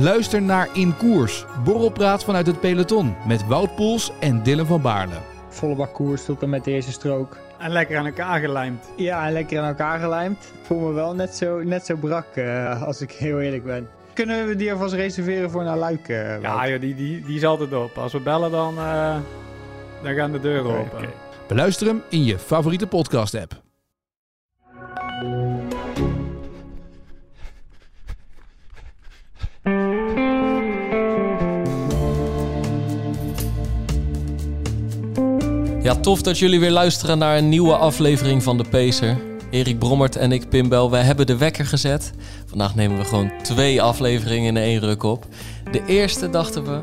Luister naar In Koers, borrelpraat vanuit het peloton met Wout Poels en Dylan van Baarle. Volle bak koers tot en met de eerste strook. En lekker aan elkaar gelijmd. Ja, en lekker aan elkaar gelijmd. Ik voel me wel net zo, net zo brak, uh, als ik heel eerlijk ben. Kunnen we die alvast reserveren voor naar Luik? Uh, ja, joh, die, die, die is altijd op. Als we bellen, dan, uh, dan gaan de deuren okay, open. Okay. Beluister hem in je favoriete podcast-app. Ja, tof dat jullie weer luisteren naar een nieuwe aflevering van De Pacer. Erik Brommert en ik, Pimbel, wij hebben de wekker gezet. Vandaag nemen we gewoon twee afleveringen in één ruk op. De eerste dachten we,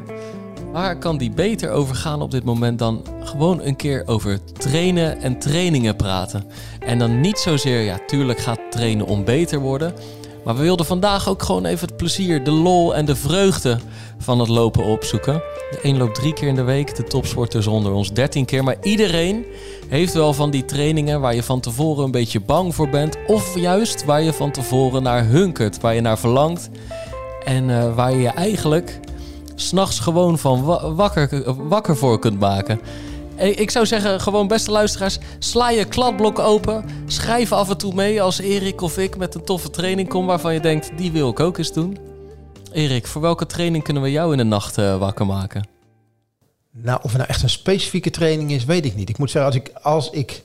waar kan die beter over gaan op dit moment dan gewoon een keer over trainen en trainingen praten? En dan niet zozeer, ja, tuurlijk gaat trainen om beter worden. Maar we wilden vandaag ook gewoon even het plezier, de lol en de vreugde van het lopen opzoeken. De een loopt drie keer in de week, de topsporters onder ons dertien keer. Maar iedereen heeft wel van die trainingen waar je van tevoren een beetje bang voor bent. Of juist waar je van tevoren naar hunkert, waar je naar verlangt. En uh, waar je je eigenlijk s'nachts gewoon van wakker, wakker voor kunt maken. Ik zou zeggen, gewoon beste luisteraars, sla je kladblok open. Schrijf af en toe mee als Erik of ik met een toffe training kom waarvan je denkt, die wil ik ook eens doen. Erik, voor welke training kunnen we jou in de nacht uh, wakker maken? Nou, of het nou echt een specifieke training is, weet ik niet. Ik moet zeggen, als ik, als ik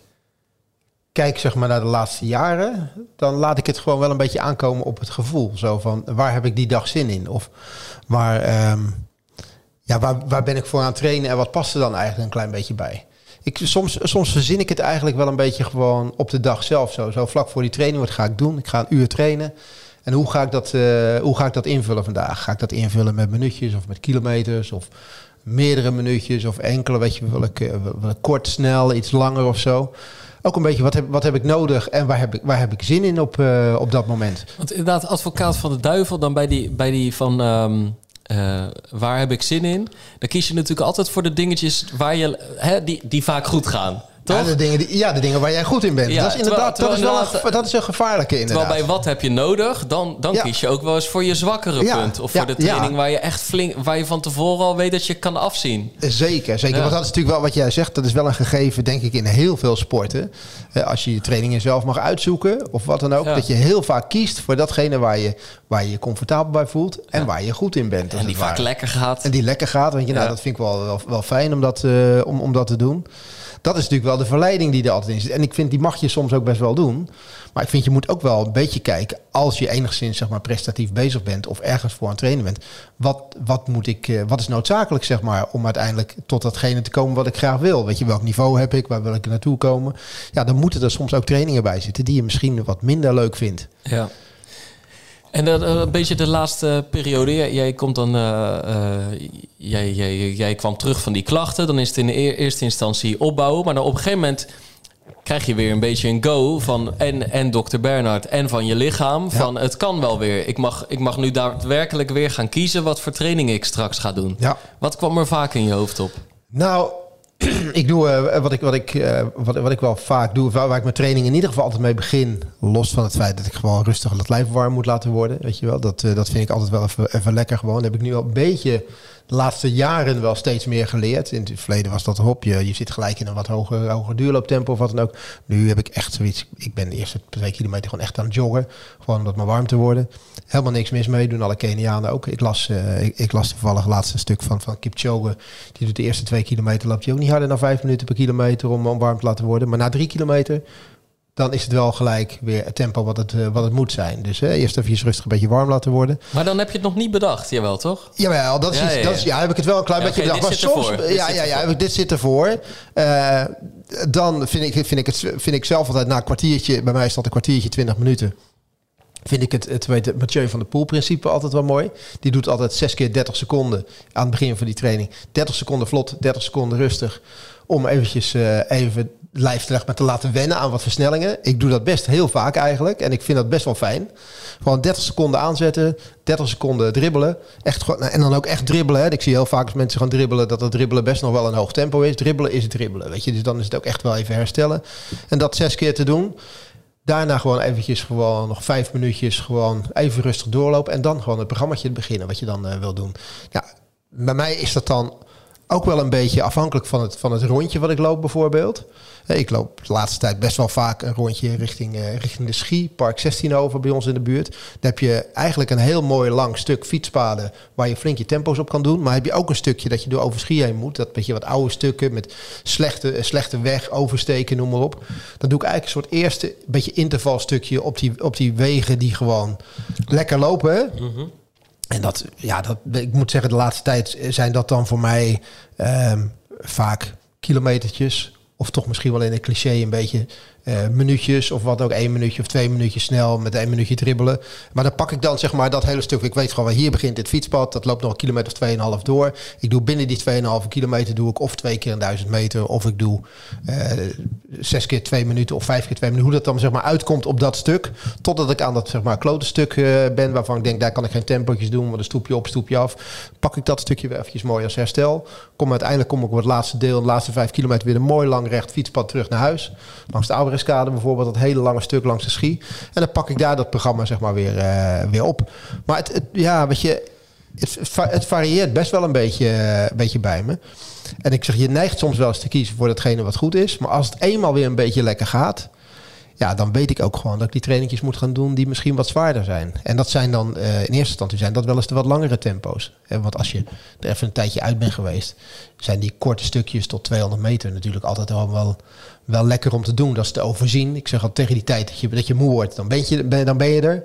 kijk zeg maar, naar de laatste jaren, dan laat ik het gewoon wel een beetje aankomen op het gevoel. Zo van, waar heb ik die dag zin in? Of waar, um, ja, waar, waar ben ik voor aan het trainen en wat past er dan eigenlijk een klein beetje bij? Ik, soms, soms verzin ik het eigenlijk wel een beetje gewoon op de dag zelf. Zo, zo vlak voor die training, wat ga ik doen? Ik ga een uur trainen. En hoe ga, ik dat, uh, hoe ga ik dat invullen vandaag? Ga ik dat invullen met minuutjes of met kilometers of meerdere minuutjes of enkele, weet je, wil ik, uh, wil ik kort, snel, iets langer of zo? Ook een beetje, wat heb, wat heb ik nodig en waar heb ik, waar heb ik zin in op, uh, op dat moment? Want inderdaad, advocaat van de duivel, dan bij die, bij die van... Um, uh, waar heb ik zin in? Dan kies je natuurlijk altijd voor de dingetjes waar je, hè, die, die vaak goed gaan. Ja de, dingen die, ja, de dingen waar jij goed in bent. Ja, dat is inderdaad, dat, is wel een, dat is een gevaarlijke inderdaad. Terwijl bij wat heb je nodig, dan, dan kies je ook wel eens voor je zwakkere punt. Of voor de training waar je echt flink, waar je van tevoren al weet dat je kan afzien. Zeker, zeker. Want dat is natuurlijk wel wat jij zegt. Dat is wel een gegeven, denk ik, in heel veel sporten. Als je je trainingen zelf mag uitzoeken of wat dan ook. Dat je heel vaak kiest voor datgene waar je waar je, je comfortabel bij voelt en waar je goed in bent. En die vaak lekker gaat. En die lekker gaat. Want je, nou, dat vind ik wel, wel, wel fijn om dat, uh, om, om dat te doen dat is natuurlijk wel de verleiding die er altijd in zit. En ik vind, die mag je soms ook best wel doen. Maar ik vind, je moet ook wel een beetje kijken... als je enigszins zeg maar, prestatief bezig bent... of ergens voor aan het trainen bent... wat, wat, moet ik, eh, wat is noodzakelijk zeg maar, om uiteindelijk tot datgene te komen wat ik graag wil? Weet je, welk niveau heb ik? Waar wil ik naartoe komen? Ja, dan moeten er soms ook trainingen bij zitten... die je misschien wat minder leuk vindt. Ja. En dan een beetje de laatste periode. Jij, komt dan, uh, jij, jij, jij kwam terug van die klachten. Dan is het in de eerste instantie opbouwen. Maar dan op een gegeven moment krijg je weer een beetje een go van en, en dokter Bernhard en van je lichaam. Van het kan wel weer. Ik mag, ik mag nu daadwerkelijk weer gaan kiezen wat voor training ik straks ga doen. Ja. Wat kwam er vaak in je hoofd op? Nou, ik doe uh, wat, ik, wat, ik, uh, wat, wat ik wel vaak doe, waar, ik mijn training in ieder geval altijd mee begin. Los van het feit dat ik gewoon rustig het lijf warm moet laten worden. Weet je wel, dat, uh, dat vind ik altijd wel even, even lekker gewoon. Heb ik nu al een beetje de laatste jaren wel steeds meer geleerd. In het verleden was dat hop, je, je zit gelijk in een wat hoger, hoger duurlooptempo of wat dan ook. Nu heb ik echt zoiets, ik ben de eerste twee kilometer gewoon echt aan het joggen. Gewoon om dat maar warm te worden. Helemaal niks mis mee, doen alle Kenianen ook. Ik las, uh, ik, las toevallig laatste stuk van, van Kipchoge. Die doet de eerste twee kilometer, loopt hij ook niet harder dan vijf minuten per kilometer om, om warm te laten worden. Maar na drie kilometer dan is het wel gelijk weer het tempo wat het, uh, wat het moet zijn. Dus eerst even rustig een beetje warm laten worden. Maar dan heb je het nog niet bedacht, jawel toch? Jawel, dat is, ja, ja, Dat is, ja heb ik het wel een klein beetje bedacht. Maar soms, ja, ja, ja, dit, dit zit ervoor. Uh, dan vind ik, vind, ik het, vind ik zelf altijd na een kwartiertje, bij mij is dat een kwartiertje, 20 minuten. Vind ik het, het, weet, Mathieu van de Poel principe altijd wel mooi. Die doet altijd 6 keer 30 seconden aan het begin van die training. 30 seconden vlot, 30 seconden rustig. Om eventjes even lijf met te laten wennen aan wat versnellingen. Ik doe dat best heel vaak eigenlijk. En ik vind dat best wel fijn. Gewoon 30 seconden aanzetten, 30 seconden dribbelen. Echt, en dan ook echt dribbelen. Hè. Ik zie heel vaak als mensen gaan dribbelen dat het dribbelen best nog wel een hoog tempo is. Dribbelen is dribbelen. Weet je? Dus dan is het ook echt wel even herstellen. En dat zes keer te doen. Daarna gewoon eventjes gewoon nog vijf minuutjes gewoon even rustig doorlopen. En dan gewoon het programmaatje beginnen wat je dan eh, wil doen. Ja, bij mij is dat dan ook wel een beetje afhankelijk van het, van het rondje wat ik loop bijvoorbeeld. Eh, Ik loop de laatste tijd best wel vaak een rondje richting, eh, richting de ski, Park 16 over bij ons in de buurt. Daar heb je eigenlijk een heel mooi lang stuk fietspaden waar je flink je tempo's op kan doen. Maar heb je ook een stukje dat je door over ski heen moet. Dat beetje wat oude stukken met slechte, slechte weg, oversteken, noem maar op. Dan doe ik eigenlijk een soort eerste beetje intervalstukje op die, op die wegen die gewoon lekker lopen. En dat, ja, dat, ik moet zeggen, de laatste tijd zijn dat dan voor mij ehm, vaak kilometertjes. Of toch misschien wel in een cliché een beetje eh, minuutjes. Of wat ook één minuutje of twee minuutjes snel met één minuutje dribbelen. Maar dan pak ik dan zeg maar dat hele stuk. Ik weet gewoon, waar hier begint dit fietspad. Dat loopt nog een kilometer of 2,5 door. Ik doe binnen die 2,5 kilometer doe ik of twee keer een duizend meter. Of ik doe eh, zes keer twee minuten of vijf keer twee minuten. Hoe dat dan zeg maar uitkomt op dat stuk. Totdat ik aan dat zeg maar klote stuk eh, ben. Waarvan ik denk, daar kan ik geen tempootjes doen. Want een stoepje op, stoepje af. Pak ik dat stukje weer eventjes mooi als herstel. Kom uiteindelijk kom ik op het laatste deel. De laatste vijf kilometer weer een mooi lang recht fietspad terug naar huis. Langs de Bijvoorbeeld. Dat hele lange stuk langs de ski. En dan pak ik daar dat programma zeg maar weer, eh, weer op. Maar het, ja, weet je... Het, va- het varieert best wel een beetje, eh, beetje bij me. En ik zeg, je neigt soms wel eens te kiezen voor datgene wat goed is. Maar als het eenmaal weer een beetje lekker gaat... Ja, dan weet ik ook gewoon dat ik die trainingjes moet gaan doen die misschien wat zwaarder zijn. En dat zijn dan eh, in eerste instantie zijn dat wel eens de wat langere tempo's. Want als je er even een tijdje uit bent geweest, zijn die korte stukjes tot 200 meter natuurlijk altijd wel, wel, wel lekker om te doen. Dat is te overzien. Ik zeg al tegen die tijd dat je, dat je moe wordt, dan ben je, dan ben je er.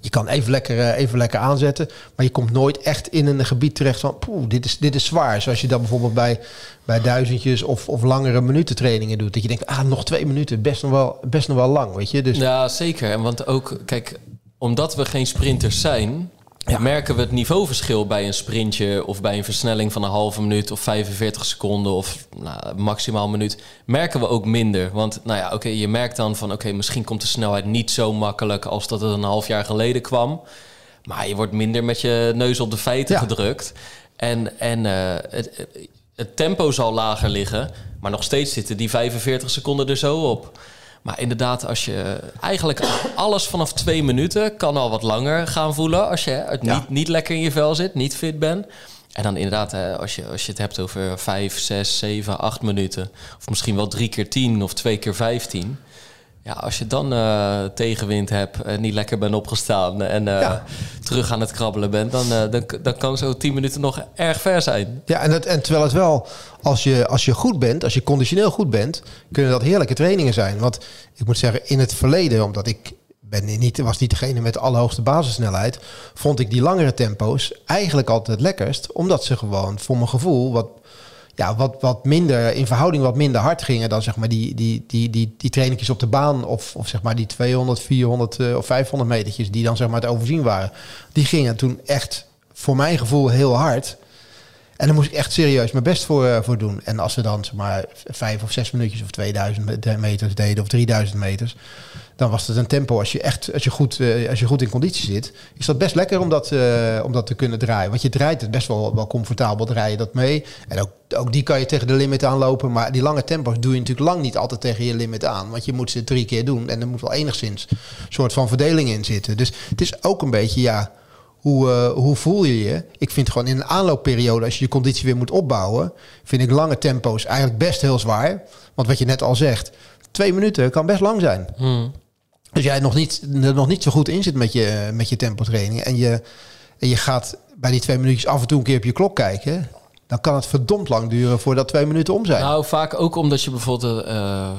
Je kan even lekker, eh, even lekker aanzetten, maar je komt nooit echt in een gebied terecht van, poeh, dit is, dit is zwaar. Zoals je dat bijvoorbeeld bij, bij duizendjes of, of langere minutentrainingen doet. Dat je denkt, ah, nog twee minuten, best nog wel, best nog wel lang, weet je. Dus Ja, zeker. Want ook, kijk, omdat we geen sprinters zijn, Ja. merken we het niveauverschil bij een sprintje of bij een versnelling van een halve minuut of 45 seconden of nou, maximaal een minuut, merken we ook minder. Want nou ja, oké, je merkt dan van oké, misschien komt de snelheid niet zo makkelijk als dat het een half jaar geleden kwam. Maar je wordt minder met je neus op de feiten Ja. gedrukt. En, en eh, het, het tempo zal lager liggen, maar nog steeds zitten die 45 seconden er zo op. Maar inderdaad, als je eigenlijk alles vanaf twee minuten kan al wat langer gaan voelen. Als je het Ja. niet, niet lekker in je vel zit, niet fit bent. En dan inderdaad, hè, als, je, als je het hebt over vijf, zes, zeven, acht minuten. Of misschien wel drie keer tien of twee keer vijftien. Ja, als je dan eh, tegenwind hebt en niet lekker bent opgestaan en eh, Ja. terug aan het krabbelen bent, dan, eh, dan, dan kan zo tien minuten nog erg ver zijn. Ja, en, het, en terwijl het wel, als je, als je goed bent, als je conditioneel goed bent, kunnen dat heerlijke trainingen zijn. Want ik moet zeggen, in het verleden, omdat ik ben niet, was niet degene met de allerhoogste basissnelheid, vond ik die langere tempo's eigenlijk altijd het lekkerst. Omdat ze gewoon, voor mijn gevoel, wat, ja, wat, wat minder, in verhouding wat minder hard gingen dan zeg maar die, die, die, die, die trainingjes op de baan. Of, of zeg maar die 200, 400 eh, of 500 metertjes die dan zeg maar te overzien waren. Die gingen toen echt, voor mijn gevoel, heel hard. En daar moest ik echt serieus mijn best voor, eh, voor doen. En als we dan zeg maar vijf of zes minuutjes of 2000 me- meters deden of 3000 meters, dan was het een tempo. Als je echt, als je goed, eh, als je goed in conditie zit, is dat best lekker om dat, eh, om dat te kunnen draaien. Want je draait het best wel, wel comfortabel, draai je dat mee. En ook, ook die kan je tegen de limit aanlopen. Maar die lange tempo's doe je natuurlijk lang niet altijd tegen je limit aan. Want je moet ze drie keer doen en er moet wel enigszins een soort van verdeling in zitten. Dus het is ook een beetje, ja, hoe, eh, hoe voel je je? Ik vind gewoon in een aanloopperiode, als je je conditie weer moet opbouwen, vind ik lange tempo's eigenlijk best heel zwaar. Want wat je net al zegt, twee minuten kan best lang zijn. Hmm. Als jij nog niet, er nog niet zo goed in zit met je, met je tempotraining en je, en je gaat bij die twee minuutjes af en toe een keer op je klok kijken, dan kan het verdomd lang duren voordat twee minuten om zijn. Nou, vaak ook omdat je bijvoorbeeld, eh,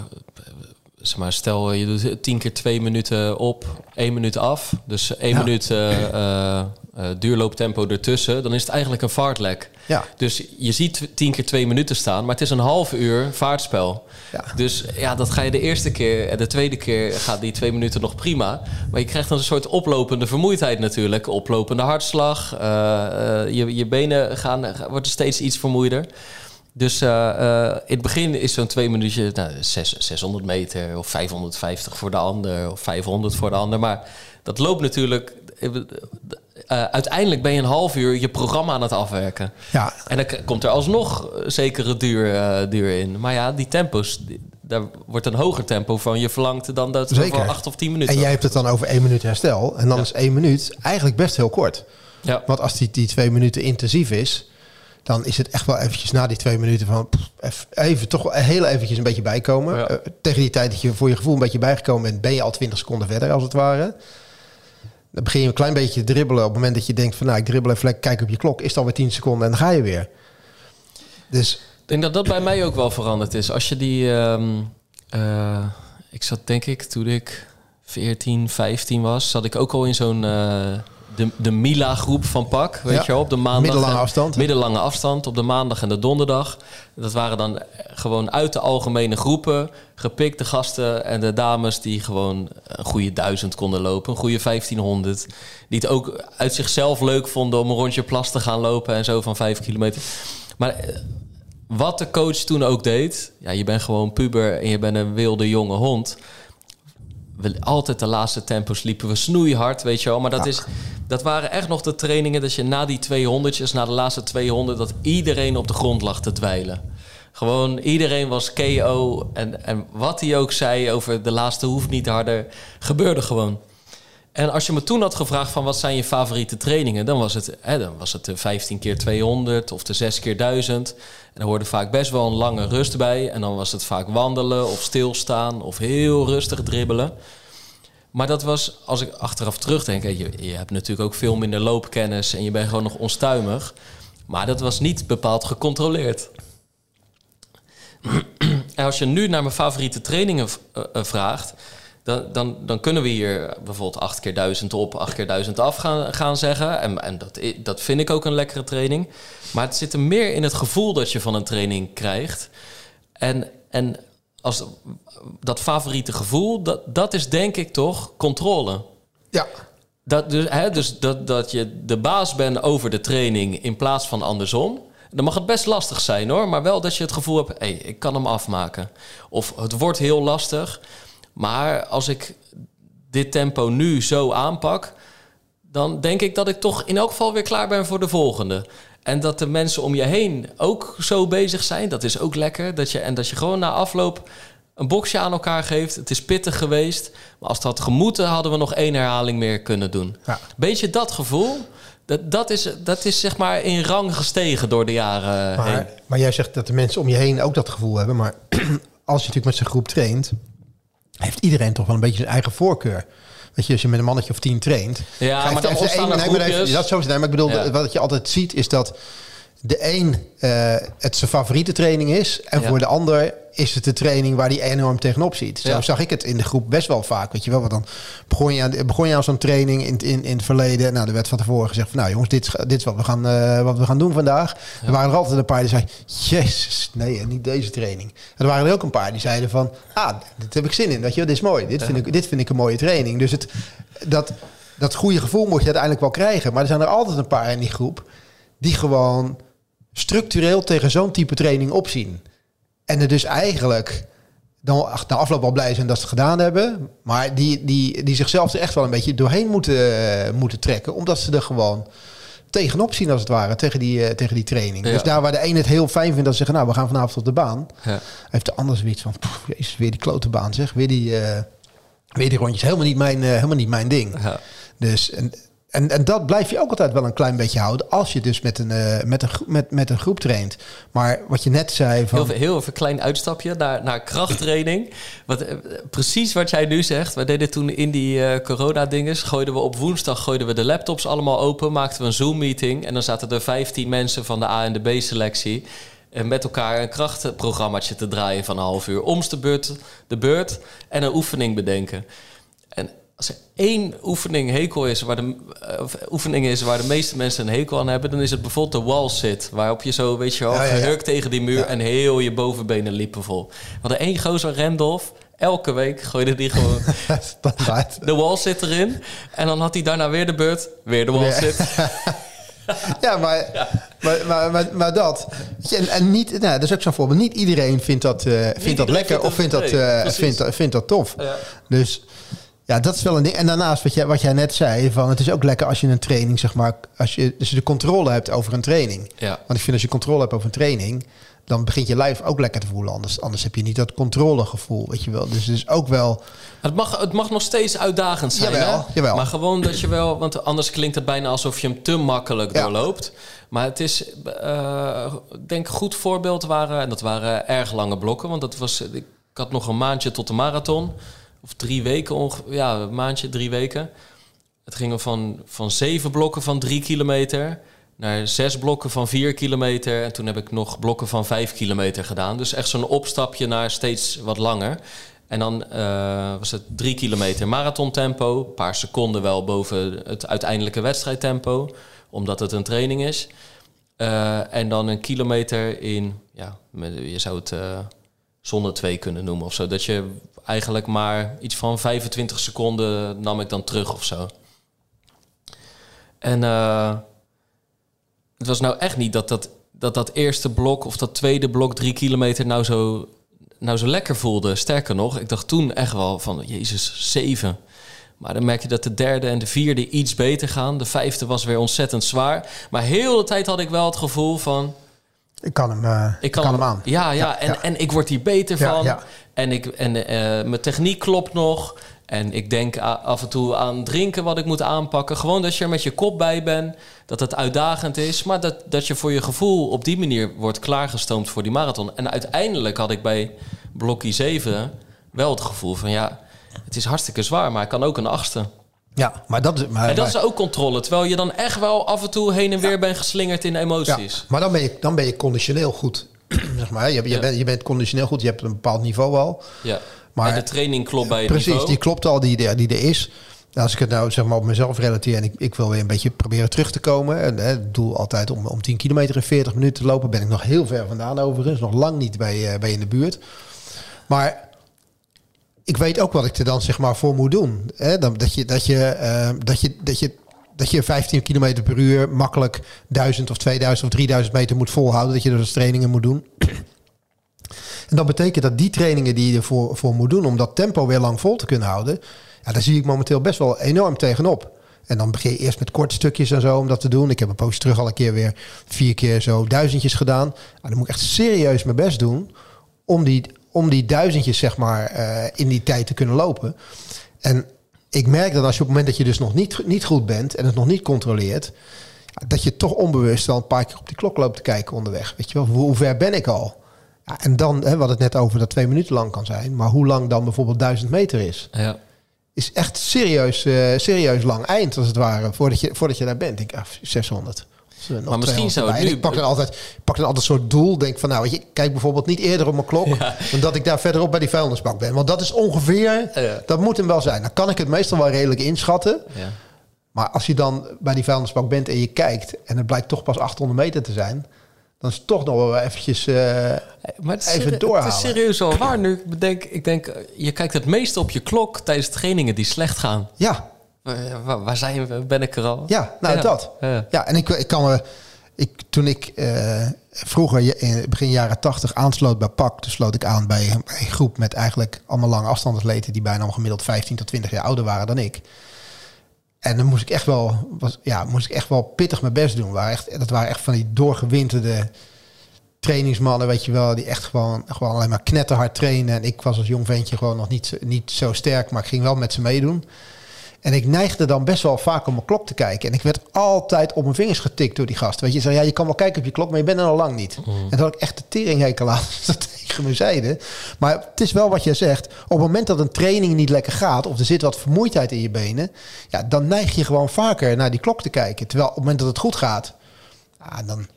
zeg maar, stel je doet tien keer twee minuten op, één minuut af. Dus één Ja. minuut eh, eh, eh, duurlooptempo ertussen. Dan is het eigenlijk een vaartlek. ja. Dus je ziet tien keer twee minuten staan, maar het is een half uur vaartspel. Ja. Dus ja, dat ga je de eerste keer en de tweede keer gaat die twee minuten nog prima. Maar je krijgt dan een soort oplopende vermoeidheid natuurlijk. Oplopende hartslag. eh, eh, je, je benen gaan, worden steeds iets vermoeider. Dus eh, in het begin is zo'n twee minuutje nou, zes- 600 meter of 550 voor de ander of 500 voor de ander. Maar dat loopt natuurlijk. Eh, uiteindelijk ben je een half uur je programma aan het afwerken. ja, En dan komt er alsnog eh, zekere duur, eh, duur in. Maar ja, die tempo's, die- daar wordt een hoger tempo van je verlangt dan dat Zeker. voor acht of tien minuten. En jij hebt het dan over één minuut herstel. En dan Ja. is één minuut eigenlijk best heel kort. Ja. Want als die, die twee minuten intensief is, dan is het echt wel eventjes na die twee minuten van pff, even toch wel heel eventjes een beetje bijkomen. Ja. Tegen die tijd dat je voor je gevoel een beetje bijgekomen bent, ben je al 20 seconden verder als het ware. Dan begin je een klein beetje te dribbelen. Op het moment dat je denkt van nou ik dribbel even lekker, kijk op je klok, is het alweer 10 seconden en dan ga je weer. Dus Ik denk dat dat bij mij ook wel veranderd is. Als je die... ehm, eh, ik zat denk ik toen ik 14, 15 was... zat ik ook al in zo'n... eh, de, de Mila-groep van PAK, weet Ja. je wel, op de maandag. Middellange en- afstand. Middellange afstand, op de maandag en de donderdag. Dat waren dan gewoon uit de algemene groepen gepikte gasten en de dames die gewoon een goede duizend konden lopen, een goede 1500. Die het ook uit zichzelf leuk vonden om een rondje plas te gaan lopen en zo van vijf kilometer. Maar eh, wat de coach toen ook deed, ja, je bent gewoon puber en je bent een wilde jonge hond. We, altijd de laatste tempos liepen we snoeihard, weet je wel. Maar dat, is, dat waren echt nog de trainingen dat je na die 200'tjes, na de laatste 200, dat iedereen op de grond lag te dweilen. Gewoon iedereen was KO. En, en wat hij ook zei over de laatste hoeft niet harder, gebeurde gewoon. En als je me toen had gevraagd van wat zijn je favoriete trainingen, dan was het, hè, dan was het de 15 keer 200 of de 6 keer 1000. En er hoorde vaak best wel een lange rust bij. En dan was het vaak wandelen of stilstaan of heel rustig dribbelen. Maar dat was, als ik achteraf terugdenk, je, je hebt natuurlijk ook veel minder loopkennis en je bent gewoon nog onstuimig. Maar dat was niet bepaald gecontroleerd. En als je nu naar mijn favoriete trainingen eh, eh, vraagt, dan, dan, dan kunnen we hier bijvoorbeeld 8 keer 1000 op, 8 keer 1000 af gaan, gaan zeggen. En, en dat, dat vind ik ook een lekkere training. Maar het zit er meer in het gevoel dat je van een training krijgt. En, en als, dat favoriete gevoel, dat, dat is denk ik toch controle. ja, Dat, dus hè, dus dat, dat je de baas bent over de training in plaats van andersom. Dan mag het best lastig zijn hoor, maar wel dat je het gevoel hebt: hé, ik kan hem afmaken. Of het wordt heel lastig, maar als ik dit tempo nu zo aanpak, dan denk ik dat ik toch in elk geval weer klaar ben voor de volgende. En dat de mensen om je heen ook zo bezig zijn, dat is ook lekker. Dat je, en dat je gewoon na afloop een boxje aan elkaar geeft. Het is pittig geweest, maar als het had gemoeten, hadden we nog één herhaling meer kunnen doen. Ja. Beetje dat gevoel, dat, dat, is, dat is zeg maar in rang gestegen door de jaren heen. Maar, maar jij zegt dat de mensen om je heen ook dat gevoel hebben. Maar als je natuurlijk met zijn groep traint, heeft iedereen toch wel een beetje zijn eigen voorkeur. Weet je, als je met een mannetje of tien traint. Ja, maar dan ontstaan nee, maar. Dat zo zijn. Maar ik bedoel, Ja. wat je altijd ziet is dat de een eh, het zijn favoriete training is. En Ja. voor de ander is het de training waar hij enorm tegenop ziet. Zo Ja. zag ik het in de groep best wel vaak. Weet je wel, want dan begon je aan, begon je aan zo'n training in, in, in het verleden. Nou, er werd van tevoren gezegd van nou jongens, dit, is- dit is wat we gaan, eh, wat we gaan doen vandaag. Er waren er altijd een paar die zeiden, jezus, nee, niet deze training. En er waren er ook een paar die zeiden van, ah, dit heb ik zin in. Weet je, wel, dit is mooi. Dit vind, ik, dit vind ik een mooie training. Dus het, dat, dat goede gevoel moet je uiteindelijk wel krijgen. Maar er zijn er altijd een paar in die groep die gewoon structureel tegen zo'n type training opzien. En er dus eigenlijk dan ach- na afloop wel blij zijn dat ze het gedaan hebben. Maar die, die, die zichzelf er echt wel een beetje doorheen moeten, eh, moeten trekken. Omdat ze er gewoon tegenop zien als het ware. Tegen die, eh, tegen die training. Ja. Dus daar waar de een het heel fijn vindt dat ze zeggen... nou, we gaan vanavond op de baan. Ja. Heeft de ander zoiets van... "Poeh, Jezus, weer die klote baan zeg. Weer die, eh, weer die rondjes. Helemaal niet mijn, helemaal niet mijn ding. Ja. Dus, en, en, en dat blijf je ook altijd wel een klein beetje houden. Als je dus met een, eh, met een, met, met een groep traint. Maar wat je net zei van... Heel, heel even een klein uitstapje naar, naar krachttraining. Wat, eh, precies wat jij nu zegt. We deden toen in die eh corona-dinges. Gooiden we op woensdag gooiden we de laptops allemaal open. Maakten we een Zoom-meeting. En dan zaten er 15 mensen van de A en de B-selectie. En met elkaar een krachtprogrammaatje te draaien van een half uur. Omst de beurt, de beurt en een oefening bedenken. En als er één oefening hekel is, waar de, eh, of oefening is waar de meeste mensen een hekel aan hebben, dan is het bijvoorbeeld de wall sit. Waarop je zo, weet je wel, Ja, ja, ja. gehurkt tegen die muur en heel je bovenbenen liepen vol. We hadden één gozer, Randolph. Elke week gooide die gewoon de wall sit erin. En dan had hij daarna weer de beurt, weer de wall Ja. sit. Ja, maar, Maar, maar, maar, dat. En, en niet, nou, dat is ook zo'n voorbeeld. Niet iedereen vindt dat, eh, vindt dat lekker vindt of vindt dat- eh, vindt, dat- vindt dat tof. Ja. Dus Ja, dat is wel een ding. En daarnaast, wat jij, wat jij net zei, van het is ook lekker als je een training, zeg maar, als je dus de controle hebt over een training. Ja. Want ik vind als je controle hebt over een training, dan begint je lijf ook lekker te voelen. Anders, anders heb je niet dat controlegevoel, weet je wel. Dus het is ook wel. Het mag, het mag nog steeds uitdagend zijn. Jawel, hè? jawel. Maar gewoon dat je wel, want anders klinkt het bijna alsof je hem te makkelijk Ja. doorloopt. Maar het is, ik denk goed voorbeeld waren, en dat waren erg lange blokken, want dat was, ik had nog een maandje tot de marathon, of drie weken ongeveer, ja, een maandje, drie weken. Het ging van, van zeven blokken van drie kilometer naar zes blokken van vier kilometer. En toen heb ik nog blokken van vijf kilometer gedaan. Dus echt zo'n opstapje naar steeds wat langer. En dan eh, was het drie kilometer marathontempo. Een paar seconden wel boven het uiteindelijke wedstrijdtempo. Omdat het een training is. Eh, en dan een kilometer in... Ja, je zou het eh, zonder twee kunnen noemen of zo. Dat je eigenlijk maar iets van 25 seconden nam ik dan terug of zo. En eh, het was nou echt niet dat dat, dat dat eerste blok of dat tweede blok drie kilometer nou zo, nou zo lekker voelde. Sterker nog, ik dacht toen echt wel van, jezus, zeven. Maar dan merk je dat de derde en de vierde iets beter gaan. De vijfde was weer ontzettend zwaar. Maar heel de tijd had ik wel het gevoel van... Ik kan hem, eh, ik kan, hem aan. Ja, ja, Ja, en, ja. en ik word hier beter Ja, van. En, ik, en eh, mijn techniek klopt nog. En ik denk af en toe aan drinken wat ik moet aanpakken. Gewoon dat je er met je kop bij bent. Dat het uitdagend is. Maar dat, dat je voor je gevoel op die manier wordt klaargestoomd voor die marathon. En uiteindelijk had ik bij blokkie 7 wel het gevoel van... ja, het is hartstikke zwaar, maar ik kan ook een achtste. Ja, maar dat is. Maar, En dat maar- is ook controle. Terwijl je dan echt wel af en toe heen en weer bent geslingerd in ja, emoties. maar dan ben je, dan ben je conditioneel goed. zeg maar, je, je, Ja. bent, je bent conditioneel goed, je hebt een bepaald niveau al. Ja. Maar- en de training klopt bij het Precies, niveau. die klopt al, die, die, die er is. Als ik het nou zeg maar op mezelf relateer en ik, ik wil weer een beetje proberen terug te komen. En hè, het doel altijd om, om 10 kilometer in 40 minuten te lopen. Ben ik nog heel ver vandaan overigens. Nog lang niet bij, eh, bij in de buurt. Maar ik weet ook wat ik er dan zeg maar voor moet doen. Hè? Dan, dat, je, dat, je, dat, je, dat, je, dat je 15 kilometer per uur makkelijk 1000 of 2000 of 3000 meter moet volhouden. Dat je dus trainingen moet doen. En dat betekent dat die trainingen die je ervoor voor moet doen om dat tempo weer lang vol te kunnen houden, ja, daar zie ik momenteel best wel enorm tegenop. En dan begin je eerst met korte stukjes en zo om dat te doen. Ik heb een poosje terug al een keer weer vier keer zo duizendjes gedaan. Nou, dan moet ik echt serieus mijn best doen om die, om die duizendjes zeg maar eh, in die tijd te kunnen lopen. En ik merk dat als je op het moment dat je dus nog niet, niet goed bent en het nog niet controleert, dat je toch onbewust wel een paar keer op die klok loopt te kijken onderweg. Weet je wel, hoe, ver ben ik al? Ja, en dan, hè, we hadden het net over dat twee minuten lang kan zijn, maar hoe lang dan bijvoorbeeld duizend meter is, Ja. is echt serieus, eh, serieus lang eind als het ware, voordat je, voordat je daar bent. Ik, ah, 600. Maar misschien 200 zou het nu- Ik pak dan altijd, pak dan altijd een soort doel. Denk van, nou, weet je, ik kijk bijvoorbeeld niet eerder op mijn klok, Ja. dan dat ik daar verderop bij die vuilnisbak ben. Want dat is ongeveer, Ja. dat moet hem wel zijn. Dan kan ik het meestal wel redelijk inschatten. Ja. Maar als je dan bij die vuilnisbak bent en je kijkt en het blijkt toch pas 800 meter te zijn, dan is het toch nog wel eventjes. eh, Maar het is, Even doorhalen. Het is serieus wel waar. Nu ik bedenk, ik denk, eh, je kijkt het meest op je klok tijdens trainingen die slecht gaan. ja, Waar, waar- zijn we? Ben ik er al? ja, nou Ja. dat. Ja. Ja, en ik, ik kan me. Ik, toen ik eh, vroeger in begin jaren 80 aansloot bij PAK, toen sloot ik aan bij, een- bij een groep met eigenlijk allemaal lange afstandsatleten die bijna gemiddeld 15 tot 20 jaar ouder waren dan ik. En dan moest ik echt wel, was, ja, moest ik echt wel pittig mijn best doen. Waar echt, dat waren echt van die doorgewinterde trainingsmannen, weet je wel, die echt gewoon, gewoon alleen maar knetterhard trainen. En ik was als jong ventje gewoon nog niet, niet zo sterk, maar ik ging wel met ze meedoen. En ik neigde dan best wel vaak op mijn klok te kijken. En ik werd altijd op mijn vingers getikt door die gast. Weet je, zei, ja, je kan wel kijken op je klok, maar je bent er al lang niet. En dat had ik echt de teringhekel aan dat tegen me zeiden. Maar het is wel wat je zegt. Op het moment dat een training niet lekker gaat... of er zit wat vermoeidheid in je benen... Ja, dan neig je gewoon vaker naar die klok te kijken. Terwijl op het moment dat het goed gaat... Ja, dan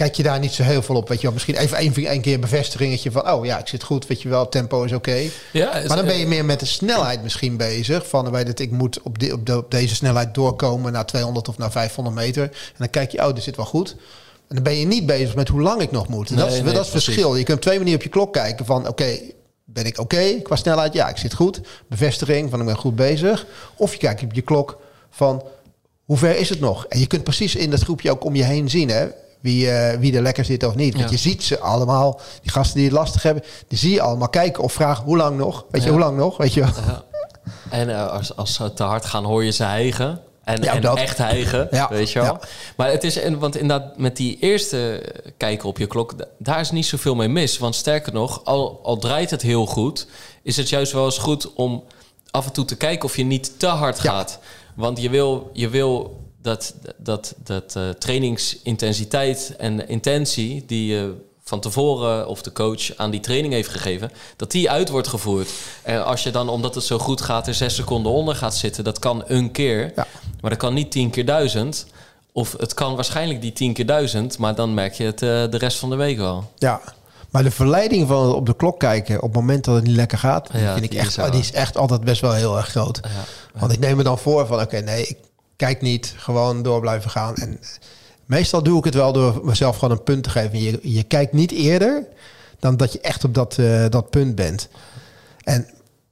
kijk je daar niet zo heel veel op. Weet je wel, misschien even één, één keer een bevestigingetje van... oh ja, ik zit goed, weet je wel, tempo is oké. Ja, Maar dan ben je meer met de snelheid misschien bezig. Van weet het, ik moet op, de- op deze snelheid doorkomen naar 200 of naar 500 meter. En dan kijk je, oh, dit zit wel goed. En dan ben je niet bezig met hoe lang ik nog moet. En dat is, Nee, dat is het precies. verschil. Je kunt op twee manieren op je klok kijken van, oké, ben ik oké qua snelheid? Ja, ik zit goed. Bevestiging van, ik ben goed bezig. Of je kijkt op je klok van, hoe ver is het nog? En je kunt precies in dat groepje ook om je heen zien, hè. Wie, eh, wie er lekker zit of niet. Want Ja. je ziet ze allemaal, die gasten die het lastig hebben, die zie je allemaal kijken of vragen hoe lang nog. Weet je, Ja. hoe lang nog? Weet je. Ja. En eh, als, als ze te hard gaan, hoor je ze hijgen. En, echt hijgen, Ja, weet je wel. Maar het is, want inderdaad, met die eerste kijken op je klok... da- daar is niet zoveel mee mis. Want sterker nog, al, al draait het heel goed... is het juist wel eens goed om af en toe te kijken... of je niet te hard gaat. Want je wil, je wil dat, dat, dat eh, trainingsintensiteit en intentie... die je van tevoren of de coach aan die training heeft gegeven... dat die uit wordt gevoerd. En als je dan, omdat het zo goed gaat... er zes seconden onder gaat zitten, dat kan een keer... Ja. Maar dat kan niet tien keer duizend. Of het kan waarschijnlijk die tien keer duizend, maar dan merk je het eh, de rest van de week wel. Ja. Maar de verleiding van op de klok kijken op het moment dat het niet lekker gaat, Ja, vind ik echt, is die is echt altijd best wel heel erg groot. Want ik neem me dan voor van oké, nee, ik kijk niet, gewoon door blijven gaan. En meestal doe ik het wel door mezelf gewoon een punt te geven. Je, je kijkt niet eerder dan dat je echt op dat, eh, dat punt bent. En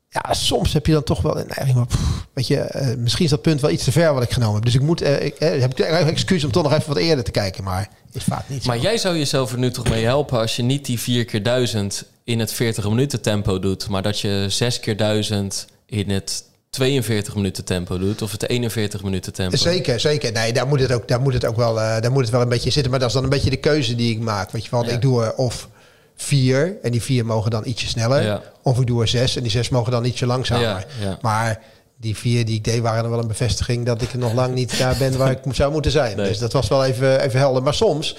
ja, soms heb je dan toch wel een neiging. Weet je, eh, misschien is dat punt wel iets te ver wat ik genomen heb. Dus ik moet, eh, ik, heb ik excuus om toch nog even wat eerder te kijken. Maar is vaak niet. Maar jij zou jezelf er nu toch mee helpen als je niet die vier keer duizend in het 40 minuten tempo doet, maar dat je zes keer duizend in het 42 minuten tempo doet of het 41 minuten tempo. Zeker, zeker. Nee, daar moet het ook, daar moet het ook wel, eh, daar moet het wel een beetje zitten. Maar dat is dan een beetje de keuze die ik maak. Weet je wel, Ja. ik doe er of vier en die vier mogen dan ietsje sneller. Ja. Of ik doe er zes en die zes mogen dan ietsje langzamer. Ja. Maar die vier die ik deed waren dan wel een bevestiging dat ik er nog lang niet daar ben waar ik zou moeten zijn. Nee. Dus dat was wel even, even helder. Maar soms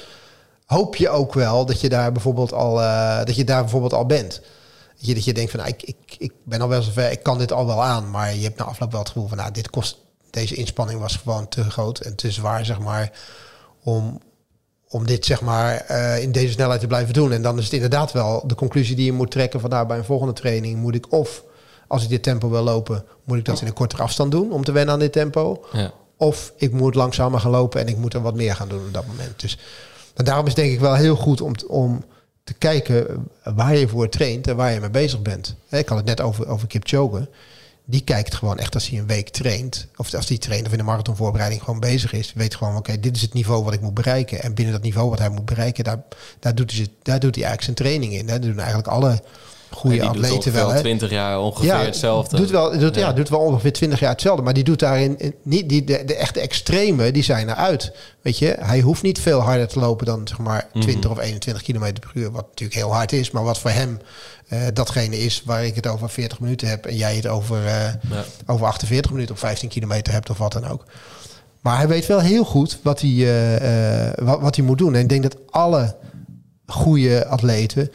hoop je ook wel dat je daar bijvoorbeeld al, eh, dat je daar bijvoorbeeld al bent. Dat je, dat je denkt van, nou, ik, ik, ik ben al wel zover, ik kan dit al wel aan. Maar je hebt na afloop wel het gevoel van, nou, dit kost, deze inspanning was gewoon te groot en te zwaar, zeg maar, om, om dit, zeg maar, eh, in deze snelheid te blijven doen. En dan is het inderdaad wel de conclusie die je moet trekken van, nou, bij een volgende training moet ik of, als ik dit tempo wil lopen, moet ik dat in een kortere afstand doen om te wennen aan dit tempo. Ja. Of ik moet langzamer gaan lopen en ik moet er wat meer gaan doen op dat moment. Dus en daarom is het denk ik wel heel goed om, om te kijken waar je voor traint en waar je mee bezig bent. Ik had het net over, over Kipchoge. Die kijkt gewoon echt als hij een week traint. Of als hij traint of in de marathonvoorbereiding gewoon bezig is. Weet gewoon, oké, dit is het niveau wat ik moet bereiken. En binnen dat niveau wat hij moet bereiken, daar, daar, doet, hij, daar doet hij eigenlijk zijn training in. Hè. Dat doen eigenlijk alle goede atleten wel. Hè. 20 jaar ongeveer hetzelfde. Doet wel, doet, ja. Ja. doet wel ongeveer 20 jaar hetzelfde. Maar die doet daarin in- niet die, de, de echte extreme, die zijn eruit. Weet je, hij hoeft niet veel harder te lopen dan zeg maar Mhm. 20 of 21 kilometer per uur. Wat natuurlijk heel hard is, maar wat voor hem eh, datgene is waar ik het over 40 minuten heb en jij het over, eh, Ja. over 48 minuten of 15 kilometer hebt of wat dan ook. Maar hij weet wel heel goed wat hij, eh, eh, wat, wat hij moet doen. En ik denk dat alle goede atleten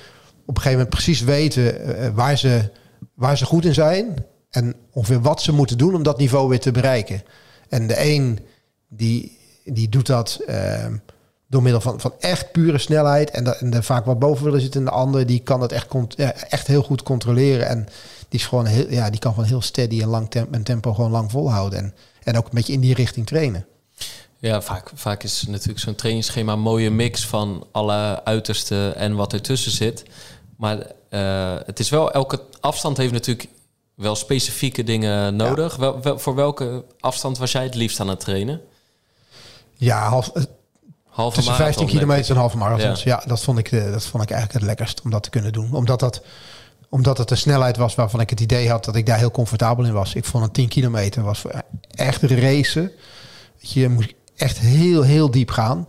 op een gegeven moment precies weten eh, waar, ze, waar ze goed in zijn. En ongeveer wat ze moeten doen om dat niveau weer te bereiken. En de een die, die doet dat eh, door middel van, van echt pure snelheid. En, dat, en vaak wat boven willen zitten. En de ander die kan dat echt, echt heel goed controleren. En die, is gewoon heel, ja, die kan gewoon heel steady en lang tempo, en tempo gewoon lang volhouden. En, en ook een beetje in die richting trainen. Ja, vaak, vaak is natuurlijk zo'n trainingsschema een mooie mix van alle uitersten en wat ertussen zit. Maar eh, het is wel, elke afstand heeft natuurlijk wel specifieke dingen nodig. Wel, wel- voor welke afstand was jij het liefst aan het trainen? Ja, half, eh, Halve tussen marathon, 15 denk kilometer en halve marathons. Ja. Ja, dat, vond ik, eh, dat vond ik eigenlijk het lekkerst om dat te kunnen doen. Omdat dat omdat het een snelheid was waarvan ik het idee had dat ik daar heel comfortabel in was. Ik vond een 10 kilometer was voor echt racen. Je, je moest echt heel, heel diep gaan.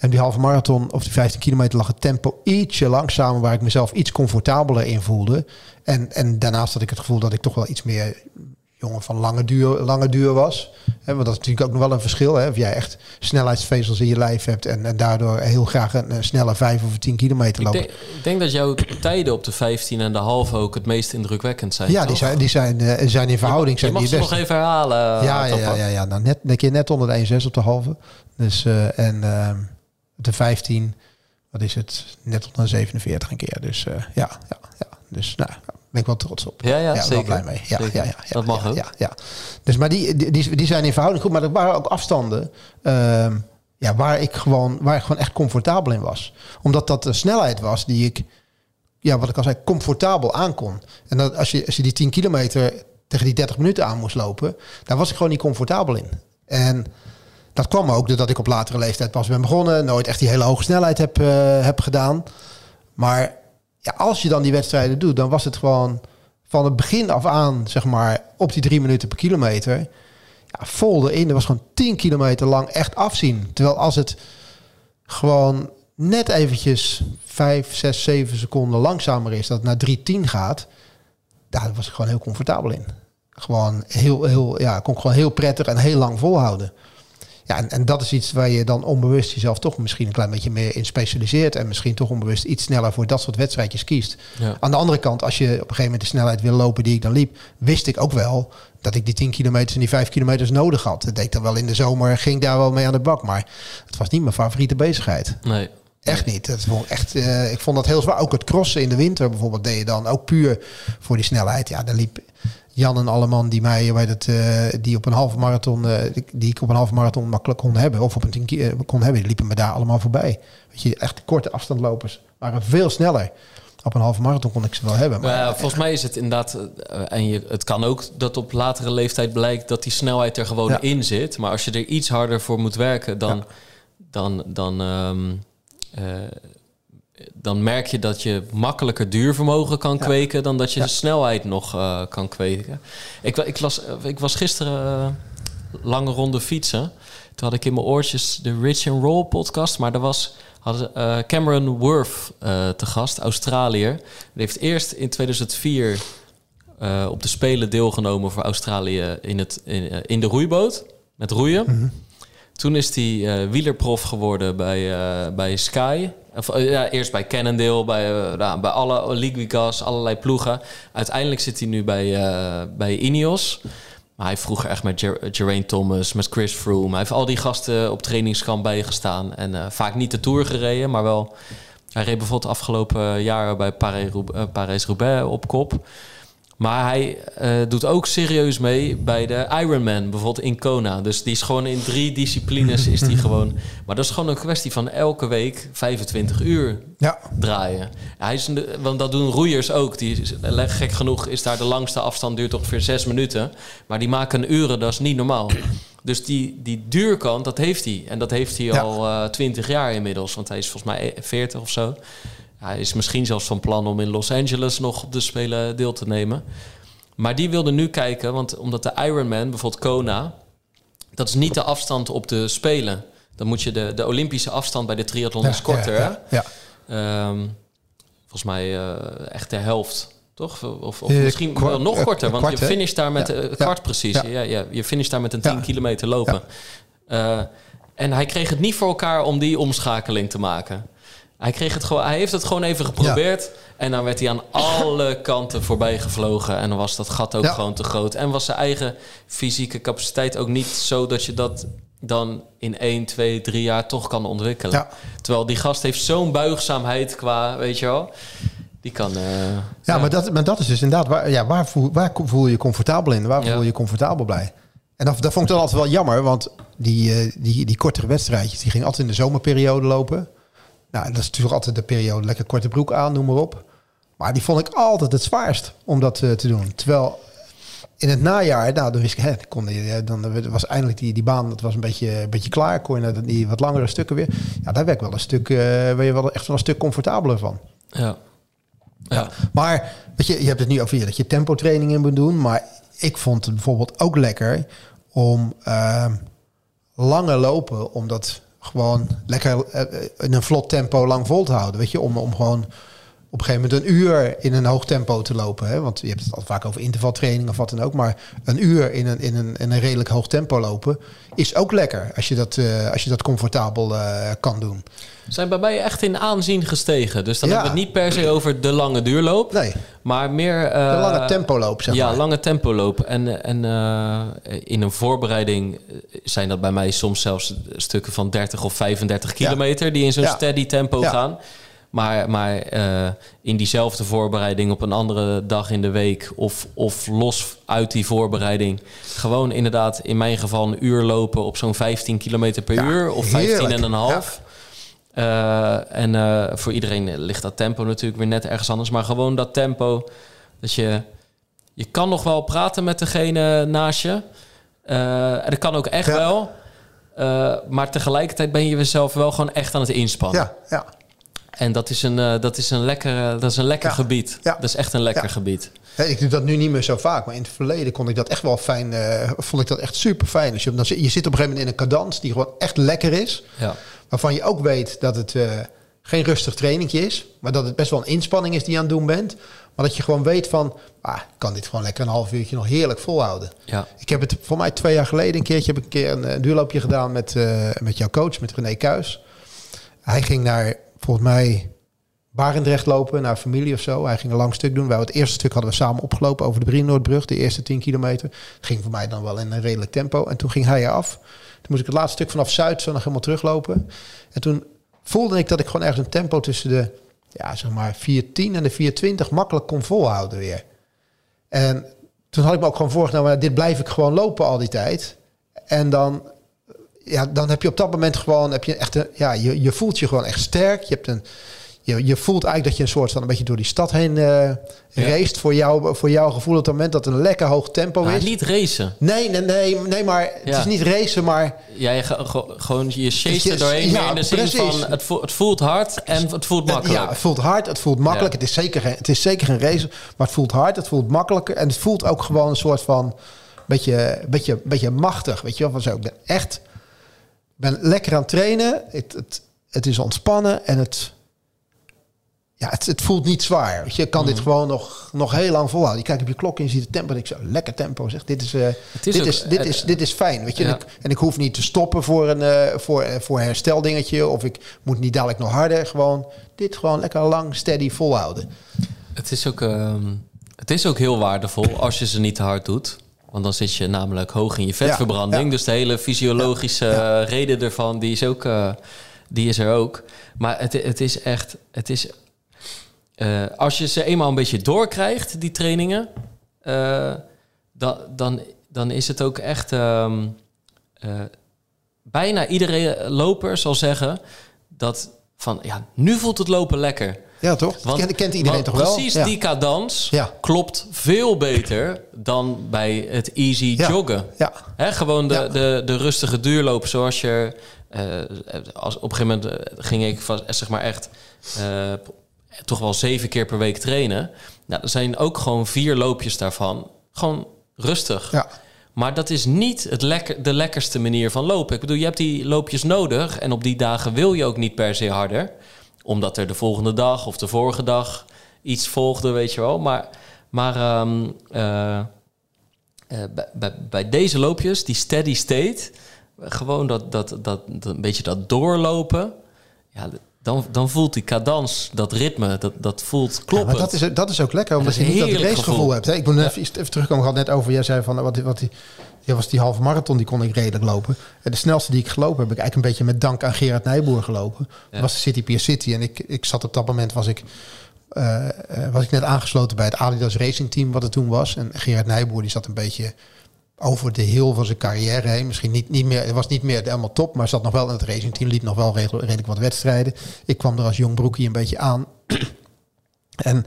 En die halve marathon of die 15 kilometer lag het tempo ietsje langzamer, waar ik mezelf iets comfortabeler in voelde. En, en daarnaast had ik het gevoel dat ik toch wel iets meer jongen van lange duur, lange duur was. Want dat is natuurlijk ook nog wel een verschil. Hè, of jij echt snelheidsvezels in je lijf hebt en, en daardoor heel graag een, een snelle 5 of 10 kilometer Ik denk, ik denk dat jouw tijden op de 15 en de halve ook het meest indrukwekkend zijn. ja, die zijn, die zijn, eh, zijn in verhouding Je zijn mag die ze het nog even herhalen. Ja, ja, ja, Toppa. ja, ja. Nou, net, een keer net onder de 1,6 op de halve. Dus, eh, en ehm, de 15, wat is het? Net onder de 47 een keer. Dus eh, ja, ja, ja. Dus nou, daar ben ik wel trots op. Ja, ja, wel zeker. blij mee. Ja, ja, ja, ja, Dat mag ja, ook. Ja, ja. Dus, maar die, die, die, die zijn in verhouding goed. Maar er waren ook afstanden ehm, ja, waar, ik gewoon, waar ik gewoon echt comfortabel in was. Omdat dat de snelheid was die ik, ja, wat ik al zei, comfortabel aankon. En dat, als, je, als je die 10 kilometer tegen die 30 minuten aan moest lopen, daar was ik gewoon niet comfortabel in. En dat kwam ook doordat ik op latere leeftijd pas ben begonnen. Nooit echt die hele hoge snelheid heb, eh, heb gedaan. Maar ja, als je dan die wedstrijden doet, dan was het gewoon van het begin af aan, zeg maar, op die drie minuten per kilometer. Ja, vol erin. Er was gewoon 10 kilometer lang echt afzien. Terwijl als het gewoon net eventjes 5, 6, 7 seconden langzamer is, dat het naar 3.10 gaat, daar was ik gewoon heel comfortabel in. Gewoon heel, heel, ja, kon gewoon heel prettig en heel lang volhouden. Ja, en, en dat is iets waar je dan onbewust jezelf toch misschien een klein beetje meer in specialiseert. En misschien toch onbewust iets sneller voor dat soort wedstrijdjes kiest. Ja. Aan de andere kant, als je op een gegeven moment de snelheid wil lopen die ik dan liep, wist ik ook wel dat ik die 10 kilometers en die 5 kilometers nodig had. Dat deed ik dan wel in de zomer, ging daar wel mee aan de bak. Maar het was niet mijn favoriete bezigheid. Nee. Echt niet. Het vond ik echt, eh, ik vond dat heel zwaar. Ook het crossen in de winter bijvoorbeeld deed je dan ook puur voor die snelheid. Ja, daar liep Jan en Alleman die mij bij het, eh, die op een halve marathon, eh, die- ik op een halve marathon makkelijk kon hebben, of op een 10 ki- eh, kon hebben, die liepen me daar allemaal voorbij. Weet je, echt korte afstandlopers waren veel sneller. Op een halve marathon kon ik ze wel hebben. Maar volgens mij is het inderdaad, en je, het kan ook dat op latere leeftijd blijkt dat die snelheid er gewoon Ja. in zit. Maar als je er iets harder voor moet werken, dan, dan, dan, ehm, eh, dan merk je dat je makkelijker duurvermogen kan Ja. kweken dan dat je Ja. de snelheid nog eh, kan kweken. Ik, wa- ik, las, eh, ik was gisteren eh, lange ronde fietsen. Toen had ik in mijn oortjes de Rich and Roll podcast, maar er was hadden Cameron Worth te gast, Australiër. Die heeft eerst in 2004 eh, op de Spelen deelgenomen voor Australië in, het, in, in de roeiboot, met roeien. Toen is hij eh, wielerprof geworden bij, eh, bij Sky. Of, eh, ja, eerst bij Cannondale, bij, nou, bij alle Liquigas, allerlei ploegen. Uiteindelijk zit hij nu bij, bij Ineos. Maar hij vroeger echt met Ger- Geraint Thomas, met Chris Froome. Hij heeft al die gasten op trainingskamp bijgestaan. En vaak niet de Tour gereden, maar wel... Hij reed bijvoorbeeld afgelopen jaren bij Parijs-Roubaix op kop. Maar hij eh, doet ook serieus mee bij de Ironman, bijvoorbeeld in Kona. Dus die is gewoon in drie disciplines is die gewoon... Maar dat is gewoon een kwestie van elke week 25 uur ja, draaien. Hij is want dat doen roeiers ook. Die, is- gek genoeg is daar de langste afstand duurt ongeveer zes minuten. Maar die maken uren, dat is niet normaal. Dus die, die duurkant, dat heeft hij. En dat heeft hij Ja. al eh, twintig jaar inmiddels. Want hij is volgens mij 40 of zo. Hij is misschien zelfs van plan om in Los Angeles nog op de Spelen deel te nemen. Maar die wilde nu kijken, want omdat de Ironman, bijvoorbeeld Kona... dat is niet de afstand op de Spelen. Dan moet je de, de Olympische afstand bij de triathlon is korter, ja, ja. Ehm, volgens mij eh, echt de helft, toch? Of, of Eh, misschien wel nog eh, korter, want kwart, je finisht daar met een ja, kwart precies. Ja. je finisht daar met een 10 Ja. kilometer lopen. En hij kreeg het niet voor elkaar om die omschakeling te maken. Hij, kreeg het gewoon, hij heeft het gewoon even geprobeerd. En dan werd hij aan alle kanten voorbij gevlogen. En dan was dat gat ook Ja. gewoon te groot. En was zijn eigen fysieke capaciteit ook niet zo dat je dat dan in 1, 2, 3 jaar toch kan ontwikkelen. Ja. Terwijl die gast heeft zo'n buigzaamheid qua, weet je wel. Die kan... eh, Ja, Maar, dat, maar dat is dus inderdaad, waar, ja, waar, voel, waar voel je je comfortabel in? Waar voel je je comfortabel blij? En dat, dat vond ik dan altijd wel jammer, want die, eh, die, die kortere wedstrijdjes, die gingen altijd in de zomerperiode lopen. Nou, dat is natuurlijk altijd de periode, lekker korte broek aan, noem maar op. Maar die vond ik altijd het zwaarst om dat eh, te doen. Terwijl in het najaar, nou, dan wist ik, hè, kon je, eh, dan was eindelijk die, die baan, dat was een beetje, een beetje klaar. Kon je naar die wat langere stukken weer. Ja, daar werd ik wel een stuk, eh ben je wel echt wel een stuk comfortabeler van. ja. Ja. Maar weet je, je hebt het nu over dat je tempotraining in moet doen. Maar ik vond het bijvoorbeeld ook lekker om ehm, lange lopen, om dat gewoon lekker eh, in een vlot tempo lang vol te houden. Weet je, om, om gewoon op een gegeven moment een uur in een hoog tempo te lopen. Hè? Want je hebt het al vaak over intervaltraining of wat dan ook. Maar een uur in een, in een, in een redelijk hoog tempo lopen is ook lekker. Als je dat, eh, als je dat comfortabel eh, kan doen. Zijn bij mij echt in aanzien gestegen. Dus dan Ja. hebben we het niet per se over de lange duurloop. Nee, Maar meer... eh, de lange tempo loop, zeg ja, maar. lange tempo lopen. En, en eh, in een voorbereiding eh, zijn dat bij mij soms zelfs stukken van 30 of 35 kilometer... die in zo'n Ja. steady tempo Ja. gaan. Maar, maar in diezelfde voorbereiding op een andere dag in de week... Of, of los uit die voorbereiding... gewoon inderdaad in mijn geval een uur lopen op zo'n 15 kilometer per Ja, uur... of 15 en een half... Eh, en eh, voor iedereen ligt dat tempo natuurlijk weer net ergens anders. Maar gewoon dat tempo dat je... Je kan nog wel praten met degene naast je. Eh, en dat kan ook echt Ja. wel. Eh, maar tegelijkertijd ben je jezelf wel gewoon echt aan het inspannen. Ja, ja. En dat is een, eh, dat is een lekker, dat is een lekker Ja. gebied. Ja. Dat is echt een lekker gebied. Ik doe dat nu niet meer zo vaak, maar in het verleden kon ik dat echt wel fijn. eh, vond ik dat echt super fijn. Dus je, je zit op een gegeven moment in een cadans die gewoon echt lekker is. Ja. Waarvan je ook weet dat het eh, geen rustig trainingje is. Maar dat het best wel een inspanning is die je aan het doen bent. Maar dat je gewoon weet van, ah, ik kan dit gewoon lekker een half uurtje nog heerlijk volhouden. Ja. Ik heb het voor mij twee jaar geleden een keertje, heb ik een keer een, duurloopje gedaan met, eh, met jouw coach, met René Kuis. Hij ging naar, volgens mij, Barendrecht lopen, naar familie of zo. Hij ging een lang stuk doen. Wij het eerste stuk hadden we samen opgelopen over de Brienoordbrug, de eerste 10 kilometer. Ging voor mij dan wel in een redelijk tempo. En toen ging hij eraf. Toen moest ik het laatste stuk vanaf Zuid zo nog helemaal teruglopen. En toen voelde ik dat ik gewoon ergens een tempo tussen de, ja, zeg maar, 410 en de 420 makkelijk kon volhouden weer. En toen had ik me ook gewoon voorgenomen, dit blijf ik gewoon lopen al die tijd. En dan, ja, dan heb je op dat moment gewoon, heb je echt een, ja, je, je voelt je gewoon echt sterk. Je, hebt een, je, je voelt eigenlijk dat je een soort van een beetje door die stad heen eh race. Voor, jou, voor jouw gevoel op het moment dat het een lekker hoog tempo Maar is. niet racen. Nee, nee, nee, nee, maar het is niet racen, maar Ja, je ga- ge- gewoon je chase er doorheen. ja, in de zin precies. van het voelt, het voelt hard en het voelt makkelijk. Ja, het voelt hard, het voelt makkelijk. Het, is zeker het is zeker geen race, maar het voelt hard, het voelt makkelijker. En het voelt ook gewoon een soort van beetje, beetje, beetje machtig. Weet je wel, van zo. Ik ben echt ben lekker aan het trainen. Het, het, het is ontspannen en het, ja, het, het voelt niet zwaar. Weet je, je kan Mhm. dit gewoon nog, nog heel lang volhouden. Je kijkt op je klok en je ziet het tempo. En ik zeg, lekker tempo. Zeg, dit is, eh, dit, ook- is, dit, eh, is, dit is fijn. Weet je? ja. En, ik, en ik hoef niet te stoppen voor een, eh, voor, eh, voor een hersteldingetje. Of ik moet niet dadelijk nog harder. Gewoon dit gewoon lekker lang, steady volhouden. Het is ook, ehm, het is ook heel waardevol als je ze niet te hard doet. Want dan zit je namelijk hoog in je vetverbranding. ja. Dus de hele fysiologische eh, reden ervan, die is, ook, eh, die is er ook. Maar het, het is echt... Het is, eh, als je ze eenmaal een beetje doorkrijgt, die trainingen... eh, dan, dan, dan is het ook echt... ehm, eh, bijna iedere loper zal zeggen dat van... Ja, nu voelt het lopen lekker. Ja, toch? Want- kent, kent iedereen toch wel? Precies, Ja. die cadans Ja. klopt veel beter dan bij het easy Ja. joggen. Ja, Hè, gewoon de, de, de rustige duurloop zoals je... als, op een gegeven moment ging ik van, zeg maar echt... toch wel zeven keer per week trainen. Nou, er zijn ook gewoon vier loopjes daarvan. Gewoon rustig. ja. Maar dat is niet het lekker, de lekkerste manier van lopen. Ik bedoel, je hebt die loopjes nodig. En op die dagen wil je ook niet per se harder. Omdat er de volgende dag of de vorige dag iets volgde, weet je wel. Maar, maar ehm, eh, eh, bij, bij, bij deze loopjes, die steady state... gewoon dat, dat, dat, dat een beetje dat doorlopen... Ja, dan, dan voelt die cadans, dat ritme, dat, dat voelt Ja, kloppen. maar dat is, dat is ook lekker, omdat je niet dat racegevoel gevoel. hebt. Hè? Ik moet even, even terugkomen. Ik had net over, jij zei van, wat, wat die, ja, was die halve marathon, die kon ik redelijk lopen. En de snelste die ik gelopen heb, heb ik eigenlijk een beetje met dank aan Gerard Nijboer gelopen. Ja. Dat was de City Pier City. En ik, ik zat op dat moment, was ik, eh, eh, was ik net aangesloten bij het Adidas Racing Team, wat het toen was. En Gerard Nijboer, die zat een beetje over de heel van zijn carrière heen. Misschien niet, niet meer, was niet meer helemaal top, maar zat nog wel in het racingteam, liep nog wel redelijk, wat wedstrijden. Ik kwam er als jong broekie een beetje aan. en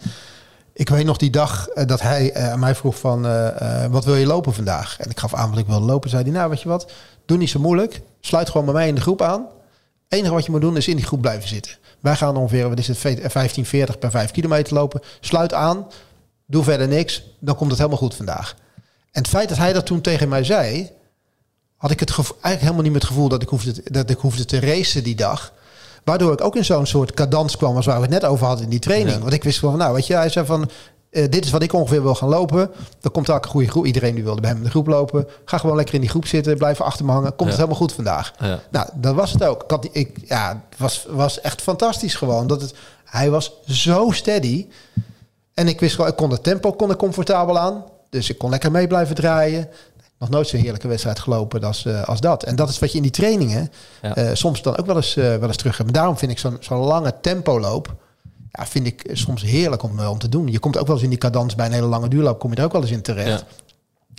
ik weet nog die dag eh, dat hij eh, aan mij vroeg van, eh, wat wil je lopen vandaag? En ik gaf aan wat ik wilde lopen. Zei hij, nou weet je wat, doe niet zo moeilijk. Sluit gewoon bij mij in de groep aan. Het enige wat je moet doen is in die groep blijven zitten. Wij gaan ongeveer, wat is het, 1540 per 5 kilometer lopen. Sluit aan, doe verder niks. Dan komt het helemaal goed vandaag. En het feit dat hij dat toen tegen mij zei, had ik het gevo- eigenlijk helemaal niet met het gevoel dat ik hoefde, te- dat ik hoefde te racen die dag. Waardoor ik ook in zo'n soort cadans kwam als waar we het net over hadden in die training. Ja. Want ik wist gewoon, van, nou weet je, hij zei van, eh, dit is wat ik ongeveer wil gaan lopen. Dan komt ook een goede groep. Iedereen die wilde bij hem in de groep lopen. Ga gewoon lekker in die groep zitten, blijf achter me hangen. Komt Ja. het helemaal goed vandaag. Ja. Nou, dat was het ook. Ik had, die- ik, ja, het was, was echt fantastisch gewoon. Dat het, hij was zo steady. En ik wist gewoon, ik kon het tempo kon comfortabel aan. Dus ik kon lekker mee blijven draaien. Nog nooit zo'n heerlijke wedstrijd gelopen als, eh, als dat. En dat is wat je in die trainingen Ja. eh, soms dan ook wel eens, eh, wel eens terug hebt. Maar daarom vind ik zo'n zo'n lange tempoloop... Ja, vind ik soms heerlijk om, om te doen. Je komt ook wel eens in die cadans bij een hele lange duurloop... kom je er ook wel eens in terecht. Ja.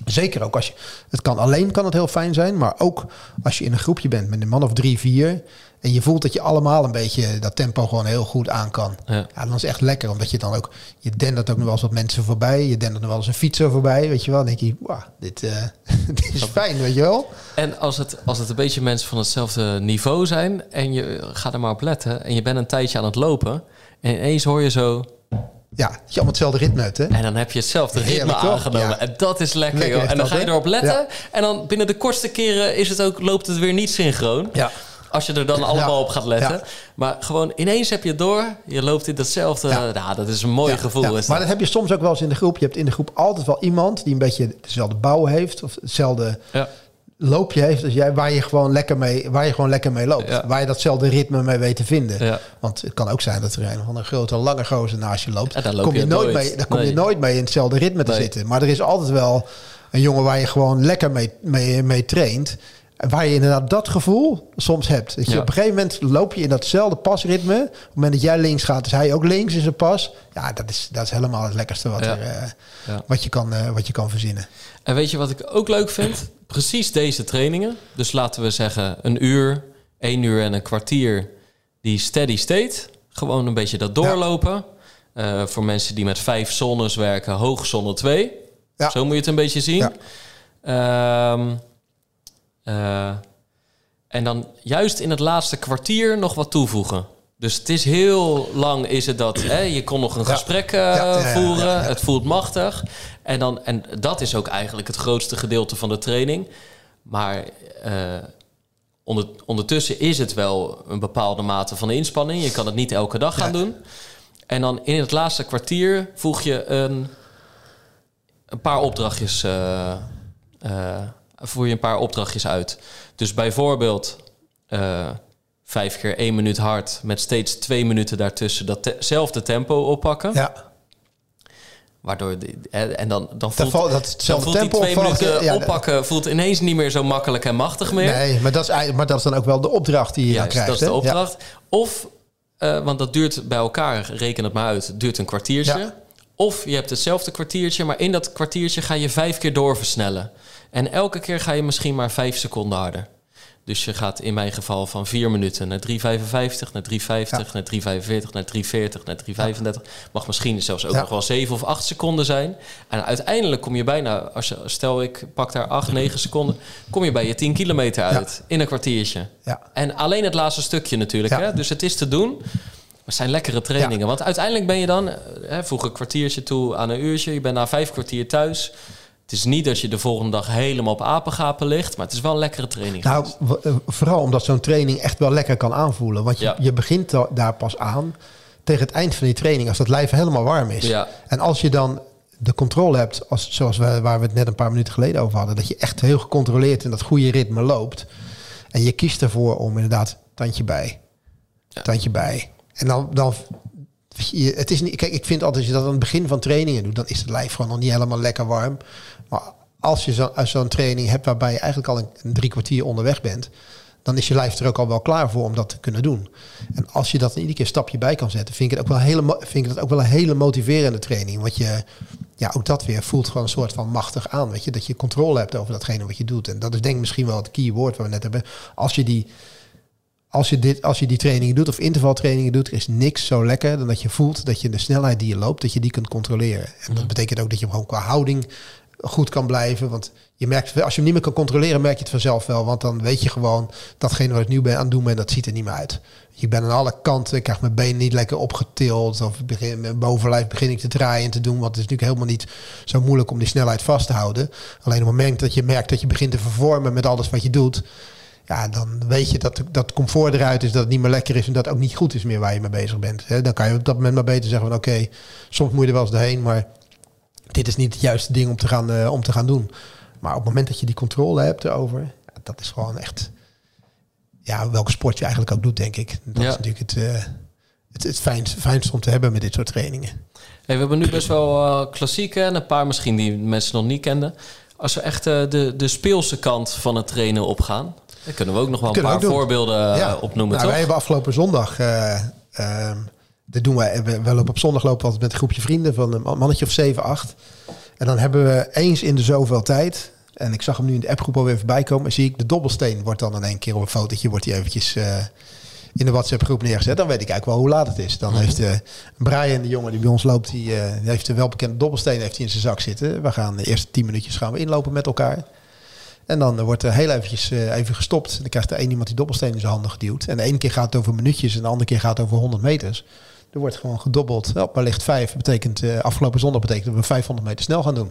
Zeker ook als je... Het kan alleen kan het heel fijn zijn. Maar ook als je in een groepje bent met een man of drie, vier... en je voelt dat je allemaal een beetje dat tempo gewoon heel goed aan kan. Ja. Ja, dan is het echt lekker. Omdat je dan ook... Je dendert ook nog wel eens wat mensen voorbij. Je dendert nog wel eens een fietser voorbij. Weet je wel. Dan denk je, wauw, dit, eh, dit is fijn, weet je wel. En als het, als het een beetje mensen van hetzelfde niveau zijn en je gaat er maar op letten en je bent een tijdje aan het lopen en ineens hoor je zo Ja, dat je allemaal hetzelfde ritme hebt, hè? en dan heb je hetzelfde ritme Heerlijk, aangenomen Ja. en dat is lekker, Lekker joh. En dan dat, ga je erop letten Ja. en dan binnen de kortste keren is het ook, loopt het weer niet synchroon. Ja. Als je er dan allemaal op gaat letten. Maar gewoon ineens heb je het door. Je loopt in datzelfde. Ja. Nou, dat is een mooi gevoel. Maar dat. heb je soms ook wel eens in de groep. Je hebt in de groep altijd wel iemand die een beetje dezelfde bouw heeft. Of hetzelfde loopje heeft. Dus jij, waar, je gewoon lekker mee, waar je gewoon lekker mee loopt. Ja. Waar je datzelfde ritme mee weet te vinden. Ja. Want het kan ook zijn dat er een van een grote, lange gozer naast je loopt. Ja, daar loop kom je je nooit nooit. mee, daar kom je nooit mee in hetzelfde ritme te Nee. zitten. Maar er is altijd wel een jongen waar je gewoon lekker mee, mee, mee traint. Waar je inderdaad dat gevoel soms hebt. Dat je Ja. op een gegeven moment loop je in datzelfde pasritme. Op het moment dat jij links gaat, is hij ook links in zijn pas. Ja, dat is, dat is helemaal het lekkerste wat, Ja. er, eh, wat, je kan, eh, wat je kan verzinnen. En weet je wat ik ook leuk vind? Precies deze trainingen. Dus laten we zeggen een uur, één uur en een kwartier. Die steady state. Gewoon een beetje dat doorlopen. Eh, voor mensen die met vijf zones werken, hoog zonne 2. Ja. Zo moet je het een beetje zien. Ja. Ehm, eh, en dan juist in het laatste kwartier nog wat toevoegen. Dus het is heel lang is het dat hè, je kon nog een Ja. gesprek eh, Ja, ja, ja, voeren. Het voelt machtig. En, dan, en dat is ook eigenlijk het grootste gedeelte van de training. Maar eh, onder, ondertussen is het wel een bepaalde mate van inspanning. Je kan het niet elke dag gaan doen. En dan in het laatste kwartier voeg je een, een paar opdrachtjes. eh, voer je een paar opdrachtjes uit. Dus bijvoorbeeld eh, vijf keer één minuut hard met steeds twee minuten daartussen datzelfde tempo oppakken. Ja, Waardoor de, en en dan, dan dat, voelt, dat dan hetzelfde voelt die tempo twee minuten ja, oppakken voelt ineens niet meer zo makkelijk en machtig meer. Nee, maar dat, is, eigenlijk- maar dat is dan ook wel de opdracht die je Juist, krijgt. dat is de opdracht. Of, eh, want dat duurt bij elkaar, reken het maar uit, duurt een kwartiertje. Ja. Of je hebt hetzelfde kwartiertje, maar in dat kwartiertje ga je vijf keer doorversnellen. En elke keer ga je misschien maar vijf seconden harder. Dus je gaat in mijn geval van 4 minuten naar 3,55, naar 3,50, naar 3,45, naar 3,40, naar 3,35. Mag misschien zelfs ook Ja. nog wel 7 of 8 seconden zijn. En uiteindelijk kom je bijna, als stel ik pak daar 8, 9 seconden, kom je bij je 10 kilometer uit in een kwartiertje. En alleen het laatste stukje natuurlijk. Hè? Dus het is te doen. Maar het zijn lekkere trainingen. Want uiteindelijk ben je dan, eh, hè, voeg een kwartiertje toe aan een uurtje. Je bent na vijf kwartier thuis. Het is niet dat je de volgende dag helemaal op apengapen ligt. Maar het is wel een lekkere training. Nou, eh, vooral omdat zo'n training echt wel lekker kan aanvoelen. Want je, Ja. je begint da- daar pas aan tegen het eind van die training, als dat lijf helemaal warm is. Ja. En als je dan de controle hebt, als, zoals we, waar we het net een paar minuten geleden over hadden, dat je echt heel gecontroleerd in dat goede ritme loopt. En je kiest ervoor om inderdaad tandje bij, tandje bij. En dan, dan het is niet, kijk, ik vind altijd als je dat aan het begin van trainingen doet, dan is het lijf gewoon nog niet helemaal lekker warm. Maar als je zo'n training hebt waarbij je eigenlijk al een, drie kwartier onderweg bent, dan is je lijf er ook al wel klaar voor om dat te kunnen doen. En als je dat in iedere keer een stapje bij kan zetten, vind ik het ook wel, hele, vind ik dat ook wel een hele motiverende training. Want je, ja, ook dat weer voelt gewoon een soort van machtig aan. Weet je, dat je controle hebt over datgene wat je doet. En dat is denk ik misschien wel het keyword waar we net hebben. Als je die als je, dit, als je die trainingen doet of intervaltrainingen doet, er is niks zo lekker dan dat je voelt dat je de snelheid die je loopt, dat je die kunt controleren. En dat betekent ook dat je gewoon qua houding goed kan blijven. Want je merkt, als je hem niet meer kan controleren, merk je het vanzelf wel. Want dan weet je gewoon datgene wat ik nu ben aan het doen ben, dat ziet er niet meer uit. Je bent aan alle kanten, ik krijg mijn benen niet lekker opgetild. Of begin, mijn bovenlijf begin ik te draaien en te doen. Want het is natuurlijk helemaal niet zo moeilijk om die snelheid vast te houden. Alleen op het moment dat je merkt dat je begint te vervormen met alles wat je doet ja, dan weet je dat dat comfort eruit is, dat het niet meer lekker is en dat het ook niet goed is meer waar je mee bezig bent. Dan kan je op dat moment maar beter zeggen van oké, soms moet je er wel eens doorheen, maar dit is niet het juiste ding om te gaan, eh, om te gaan doen. Maar op het moment dat je die controle hebt erover, ja, dat is gewoon echt, ja, welke sport je eigenlijk ook doet, denk ik. Dat Ja. is natuurlijk het, eh, het, het fijnst, fijnst om te hebben met dit soort trainingen. Hey, we hebben nu best wel klassieke en een paar misschien die mensen nog niet kenden. Als we echt de, de speelse kant van het trainen opgaan, dan kunnen we ook nog wel een paar voorbeelden eh, Ja. opnoemen, Nou, wij hebben afgelopen zondag. eh ehm, dat doen wij. We, we lopen op zondag lopen we altijd met een groepje vrienden van een mannetje of 7, 8. En dan hebben we eens in de zoveel tijd... en ik zag hem nu in de appgroep alweer voorbij komen... en zie ik de dobbelsteen wordt dan in één keer op een fotootje... wordt hij eventjes eh, in de WhatsApp-groep neergezet. Dan weet ik eigenlijk wel hoe laat het is. Dan heeft uh, Brian, de jongen die bij ons loopt... die, eh, die heeft een welbekende dobbelsteen heeft hij in zijn zak zitten. We gaan de eerste tien minuutjes gaan we inlopen met elkaar... En dan wordt er heel eventjes eh, even gestopt. Dan krijgt er één iemand die dobbelsteen in zijn handen geduwd. En de ene keer gaat het over minuutjes en de andere keer gaat het over 100 meters. Er wordt gewoon gedobbeld. Op maar ligt vijf. Betekent, uh, afgelopen zondag betekent dat we 500 meter snel gaan doen.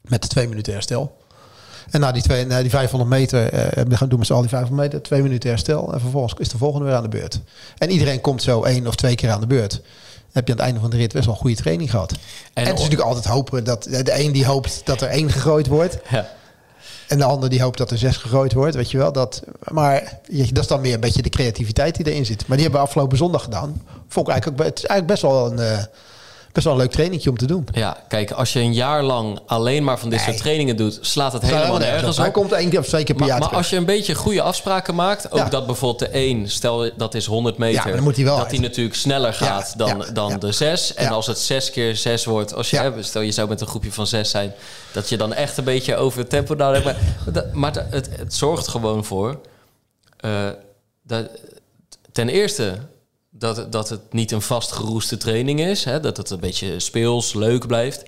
Met de twee minuten herstel. En na die, twee, na die 500 meter, uh, we gaan doen met z'n al die 500 meter, twee minuten herstel. En vervolgens is de volgende weer aan de beurt. En iedereen komt zo één of twee keer aan de beurt. Dan heb je aan het einde van de rit best wel een goede training gehad. En, en het is natuurlijk altijd hopen dat de een die hoopt dat er één gegooid wordt. Ja. En de ander die hoopt dat er zes gegooid wordt, weet je wel. Dat, maar dat is dan meer een beetje de creativiteit die erin zit. Maar die hebben we afgelopen zondag gedaan. Vond ik eigenlijk, het is eigenlijk best wel een, uh, best wel een leuk trainingje om te doen. Ja, kijk, als je een jaar lang alleen maar van dit soort trainingen doet, slaat het helemaal nergens op. Hij komt één keer of twee keer per maar, jaar Maar als je een beetje goede afspraken maakt, ook dat bijvoorbeeld de 1, stel dat is 100 meter, ja, dan moet hij wel dat hij natuurlijk sneller gaat dan, dan de 6. En als het 6 keer 6 wordt, als je, stel je zou met een groepje van 6 zijn, dat je dan echt een beetje over het tempo nodig hebt. Maar, maar het, het, zorgt gewoon voor uh, dat ten eerste dat, dat het niet een vastgeroeste training is. Hè? Dat het een beetje speels, leuk blijft.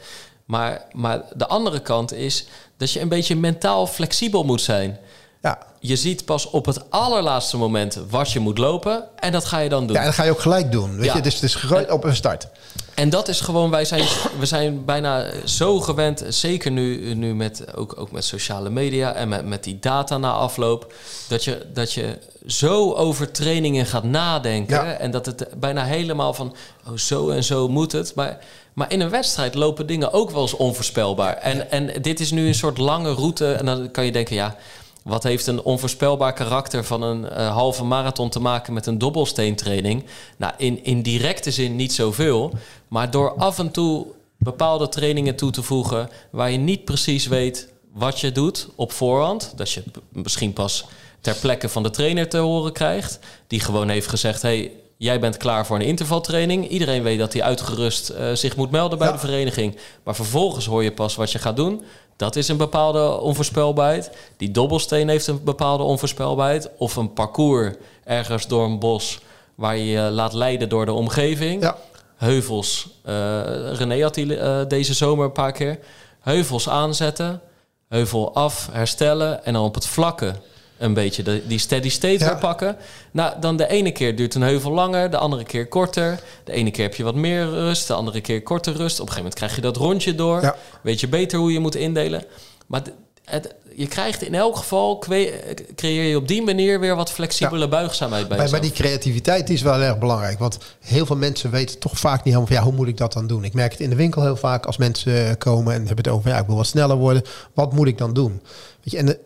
Maar, maar de andere kant is dat je een beetje mentaal flexibel moet zijn. Ja. Je ziet pas op het allerlaatste moment wat je moet lopen. En dat ga je dan doen. Ja, en dat ga je ook gelijk doen. Weet Ja. je? Dus het is op een start. En dat is gewoon, wij zijn, we zijn bijna zo gewend, zeker nu, nu met, ook, ook met sociale media en met, met die data na afloop, dat je, dat je zo over trainingen gaat nadenken. Ja. En dat het bijna helemaal van, oh zo en zo moet het. Maar, maar in een wedstrijd lopen dingen ook wel eens onvoorspelbaar. En, en dit is nu een soort lange route. En dan kan je denken, ja, wat heeft een onvoorspelbaar karakter van een eh, halve marathon te maken met een dobbelsteentraining? Nou, in, in directe zin niet zoveel. Maar door af en toe bepaalde trainingen toe te voegen waar je niet precies weet wat je doet op voorhand. Dat je misschien pas ter plekke van de trainer te horen krijgt. Die gewoon heeft gezegd: hey, jij bent klaar voor een intervaltraining. Iedereen weet dat hij uitgerust eh, zich moet melden bij Ja. de vereniging. Maar vervolgens hoor je pas wat je gaat doen. Dat is een bepaalde onvoorspelbaarheid. Die dobbelsteen heeft een bepaalde onvoorspelbaarheid. Of een parcours ergens door een bos waar je je laat leiden door de omgeving. Ja. Heuvels. eh, René had die eh, deze zomer een paar keer. Heuvels aanzetten. Heuvel af, herstellen. En dan op het vlakke een beetje de, die steady state Ja. pakken. Nou, dan de ene keer duurt een heuvel langer, de andere keer korter. De ene keer heb je wat meer rust, de andere keer korter rust. Op een gegeven moment krijg je dat rondje door. Ja. Weet je beter hoe je moet indelen. Maar het, je krijgt in elk geval, creëer je op die manier weer wat flexibele buigzaamheid bij Maar, die creativiteit is wel erg belangrijk. Want heel veel mensen weten toch vaak niet helemaal van... ja, hoe moet ik dat dan doen? Ik merk het in de winkel heel vaak als mensen komen... en hebben het over, ja, ik wil wat sneller worden. Wat moet ik dan doen? Weet je, en, de-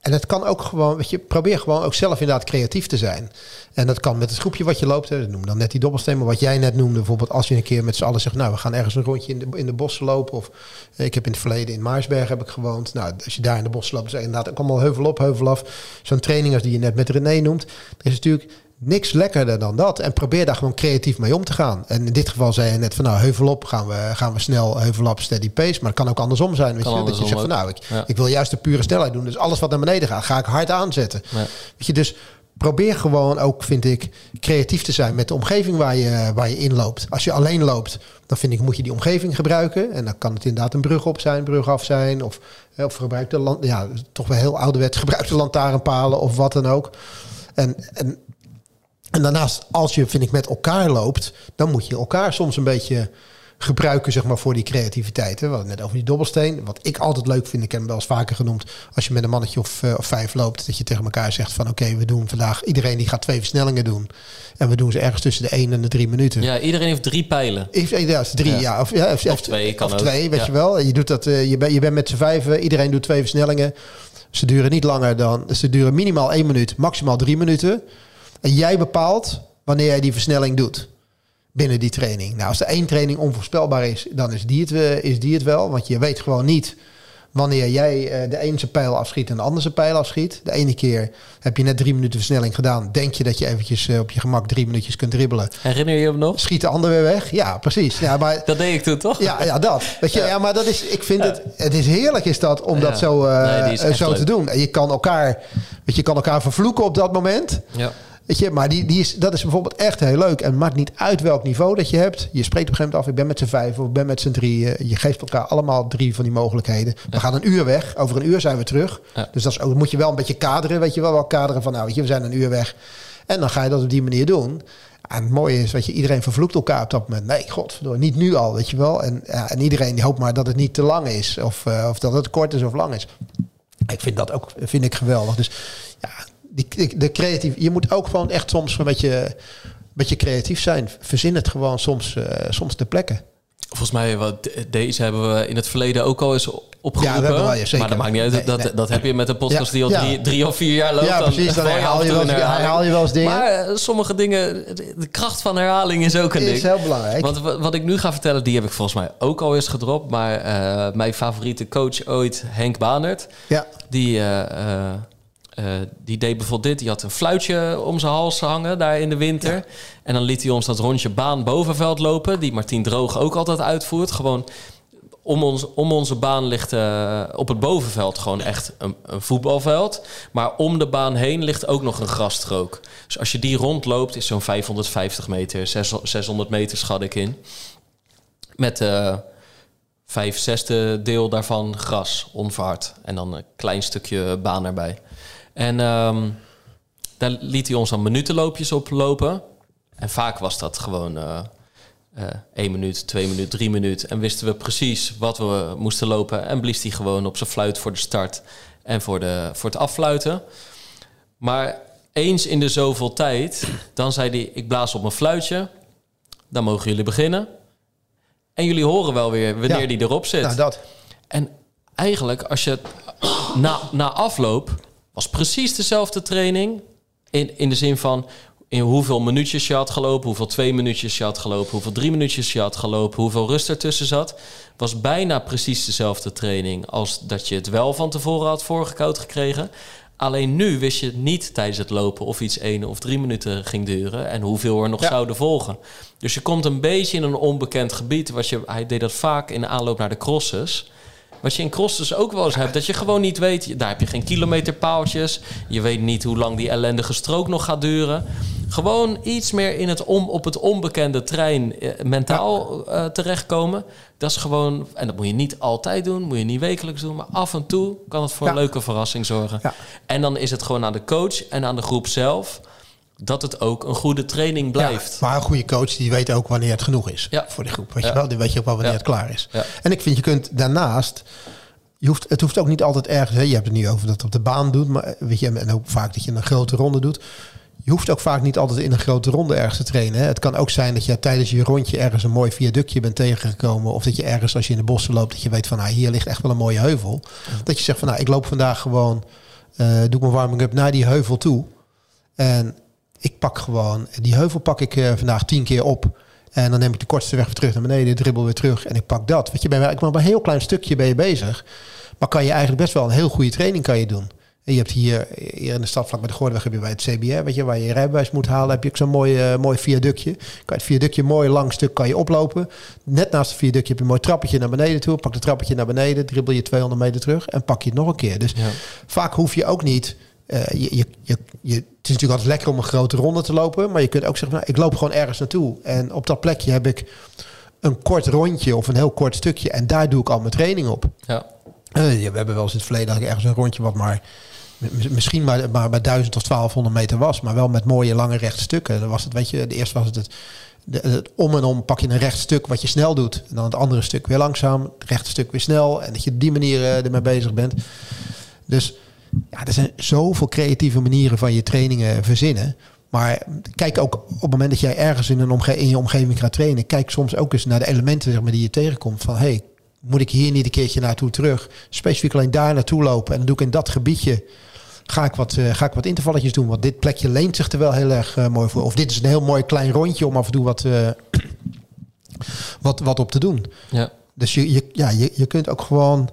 en het kan ook gewoon... Weet je, probeer gewoon ook zelf inderdaad creatief te zijn. En dat kan met het groepje wat je loopt. Hè, noem dan net die dobbelsteen. Maar wat jij net noemde, bijvoorbeeld als je een keer met z'n allen zegt... nou, we gaan ergens een rondje in de, in de bossen lopen. Of eh, ik heb in het verleden in Maarsberg heb ik gewoond. Nou, als je daar in de bossen loopt, is inderdaad ook allemaal heuvel op, heuvel af. Zo'n training als die je net met René noemt. Er is natuurlijk niks lekkerder dan dat. En probeer daar gewoon creatief mee om te gaan. En in dit geval zei je net van nou, heuvel op gaan we, gaan we snel, heuvel op, steady pace. Maar het kan ook andersom zijn. Weet Kan je, dat je zegt van nou, ik, Ja. ik wil juist de pure snelheid doen. Dus alles wat naar beneden gaat, ga ik hard aanzetten. Ja. Weet je, dus probeer gewoon ook, vind ik, creatief te zijn met de omgeving waar je, waar je in loopt. Als je alleen loopt, dan vind ik, moet je die omgeving gebruiken. En dan kan het inderdaad een brug op zijn, brug af zijn. Of, of gebruik de land, ja, toch wel heel ouderwets, gebruik de lantaarnpalen of wat dan ook. En, en, en daarnaast, als je, vind ik, met elkaar loopt, dan moet je elkaar soms een beetje gebruiken, zeg maar, voor die creativiteit. Hè. We hadden net over die dobbelsteen. Wat ik altijd leuk vind, ik heb hem wel eens vaker genoemd, als je met een mannetje of, eh, of vijf loopt, dat je tegen elkaar zegt van, oké, we doen vandaag, iedereen die gaat twee versnellingen doen. En we doen ze ergens tussen de 1 en de drie minuten. Ja, iedereen heeft drie pijlen. If, eh, ja, drie, Ja. ja. Of, ja, of, Of twee, kan of ook. twee, weet Ja. je wel. Je, doet dat, eh, je, bent je bent met z'n vijven, iedereen doet twee versnellingen. Ze duren niet langer dan... Ze duren minimaal één minuut, maximaal drie minuten. En jij bepaalt wanneer jij die versnelling doet binnen die training. Nou, als de één training onvoorspelbaar is, dan is die het, eh, is die het wel. Want je weet gewoon niet wanneer jij uh, de ene zijn pijl afschiet en de andere zijn pijl afschiet. De ene keer heb je net drie minuten versnelling gedaan. Denk je dat je eventjes uh, op je gemak drie minuutjes kunt dribbelen. Herinner je hem nog? Schiet de ander weer weg. Ja, precies. Ja, maar, dat deed ik toen toch? Ja, ja dat. Weet je, ja. ja maar dat is, ik vind het, het is heerlijk is dat om dat zo, uh, nee, zo te doen. En je kan elkaar, weet je, kan elkaar vervloeken op dat moment. Ja. Weet je, maar die, die is, dat is bijvoorbeeld echt heel leuk. En het maakt niet uit welk niveau dat je hebt. Je spreekt op een gegeven moment af, ik ben met z'n vijf of ik ben met z'n drieën. Je geeft elkaar allemaal drie van die mogelijkheden. We gaan een uur weg. Over een uur zijn we terug. Ja. Dus dat is ook, moet je wel een beetje kaderen. Weet je wel, wel kaderen van, nou weet je, we zijn een uur weg. En dan ga je dat op die manier doen. En het mooie is, weet je, iedereen vervloekt elkaar op dat moment. Nee, godverdomme, niet nu al, weet je wel. En, ja, en iedereen die hoopt maar dat het niet te lang is. Of, uh, of dat het kort is of lang is. Ik vind dat ook vind ik geweldig. Dus ja, die, de creatief, je moet ook gewoon echt soms een beetje, een beetje creatief zijn. Verzin het gewoon soms, uh, soms ter plekke. Volgens mij, wat, deze hebben we in het verleden ook al eens opgeroepen. Ja, wel, ja, zeker. Maar dat maakt niet uit. Nee, dat, nee. dat heb je met een podcast die al ja. drie, drie of vier jaar loopt. Ja, precies. Dan je herhaal je wel eens- herhaal je wel eens dingen. Maar eh, sommige dingen, de de kracht van herhaling is ook een is ding. heel belangrijk. Want wa- wat ik nu ga vertellen, die heb ik volgens mij ook al eens gedropt. Maar eh, mijn favoriete coach ooit, Henk Banert, ja, die, eh, die deed bijvoorbeeld dit. Die had een fluitje om zijn hals hangen daar in de winter. En dan liet hij ons dat rondje baan bovenveld lopen. Die Martien Droog ook altijd uitvoert. Gewoon om, ons, om onze baan ligt eh, op het bovenveld gewoon echt een, een voetbalveld. Maar om de baan heen ligt ook nog een grasstrook. Dus als je die rondloopt, is zo'n 550 meter, 600 600 meter schat ik in. Met eh vijf zesde deel daarvan gras, onverhard. En dan een klein stukje baan erbij. En ehm, daar liet hij ons dan minutenloopjes op lopen. En vaak was dat gewoon eh eh, één minuut, twee minuut, drie minuut. En wisten we precies wat we moesten lopen. En blies hij gewoon op zijn fluit voor de start en voor, de, voor het affluiten. Maar eens in de zoveel tijd, dan zei hij... ik blaas op mijn fluitje, dan mogen jullie beginnen. En jullie horen wel weer wanneer Ja. die erop zit. nou dat. En eigenlijk, als je na, na afloop was precies dezelfde training. In, in de zin van in hoeveel minuutjes je had gelopen, hoeveel twee minuutjes je had gelopen, hoeveel drie minuutjes je had gelopen, hoeveel rust ertussen zat. Was bijna precies dezelfde training als dat je het wel van tevoren had voorgekoud gekregen. Alleen nu wist je niet tijdens het lopen of iets één of drie minuten ging duren en hoeveel er nog Ja. zouden volgen. Dus je komt een beetje in een onbekend gebied. Wat je, hij deed dat vaak in de aanloop naar de crosses. Wat je in crosses ook wel eens hebt, dat je gewoon niet weet. Daar heb je geen kilometerpaaltjes. Je weet niet hoe lang die ellendige strook nog gaat duren. Gewoon iets meer in het om, op het onbekende trein eh, mentaal eh, terechtkomen. Dat is gewoon, en dat moet je niet altijd doen, moet je niet wekelijks doen, maar af en toe kan het voor Ja. een leuke verrassing zorgen. Ja. En dan is het gewoon aan de coach en aan de groep zelf dat het ook een goede training blijft. Ja, maar een goede coach die weet ook wanneer het genoeg is Ja. voor die groep. Weet Ja. je wel, die weet je ook wel wanneer het klaar is. En ik vind je kunt daarnaast, je hoeft, het hoeft ook niet altijd ergens. Hè, je hebt het nu over dat het op de baan doet, maar weet je, en ook vaak dat je een grote ronde doet. Je hoeft ook vaak niet altijd in een grote ronde ergens te trainen. Hè. Het kan ook zijn dat je tijdens je rondje ergens een mooi viaductje bent tegengekomen. Of dat je ergens als je in de bossen loopt, dat je weet van nou, hier ligt echt wel een mooie heuvel. Dat je zegt van nou, ik loop vandaag gewoon, eh, doe mijn warming up naar die heuvel toe. En ik pak gewoon, die heuvel pak ik eh, vandaag tien keer op. En dan neem ik de kortste weg weer terug naar beneden, dribbel weer terug en ik pak dat. Weet je, bij, ik maar bij een heel klein stukje ben je bezig. Maar kan je eigenlijk best wel een heel goede training kan je doen. En je hebt hier, hier in de stad vlak bij de Gordeweg heb je bij het CBR, weet je, waar je je rijbewijs moet halen, heb je ook zo'n mooi, eh, mooi viaductje. Kan je het viaductje mooi lang stuk kan je oplopen. Net naast het viaductje heb je een mooi trappetje naar beneden toe. Pak het trappetje naar beneden, dribbel je 200 meter terug en pak je het nog een keer. Dus Ja. vaak hoef je ook niet. eh, je, je, je, is natuurlijk altijd lekker om een grote ronde te lopen. Maar je kunt ook zeggen, nou, ik loop gewoon ergens naartoe. En op dat plekje heb ik een kort rondje of een heel kort stukje. En daar doe ik al mijn training op. Ja. Eh, we hebben wel eens in het verleden ik ergens een rondje wat maar misschien maar, maar bij 1000 of 1200 meter was, maar wel met mooie lange rechte stukken. Dan was het, weet je, de eerste was het het, om en om pak je een recht stuk wat je snel doet, en dan het andere stuk weer langzaam, het rechte stuk weer snel, en dat je op die manier eh, ermee bezig bent. Dus ja, er zijn zoveel creatieve manieren van je trainingen verzinnen. Maar kijk ook op het moment dat jij ergens in, een omge in je omgeving gaat trainen, kijk soms ook eens naar de elementen zeg maar, die je tegenkomt. Van hey, moet ik hier niet een keertje naartoe terug? Specifiek alleen daar naartoe lopen. En dan doe ik in dat gebiedje. Ga ik, wat, eh, ga ik wat intervalletjes doen? Want dit plekje leent zich er wel heel erg eh, mooi voor. Of dit is een heel mooi klein rondje om af en toe wat, eh, wat, wat op te doen. Ja. Dus je, je, ja, je, je kunt ook gewoon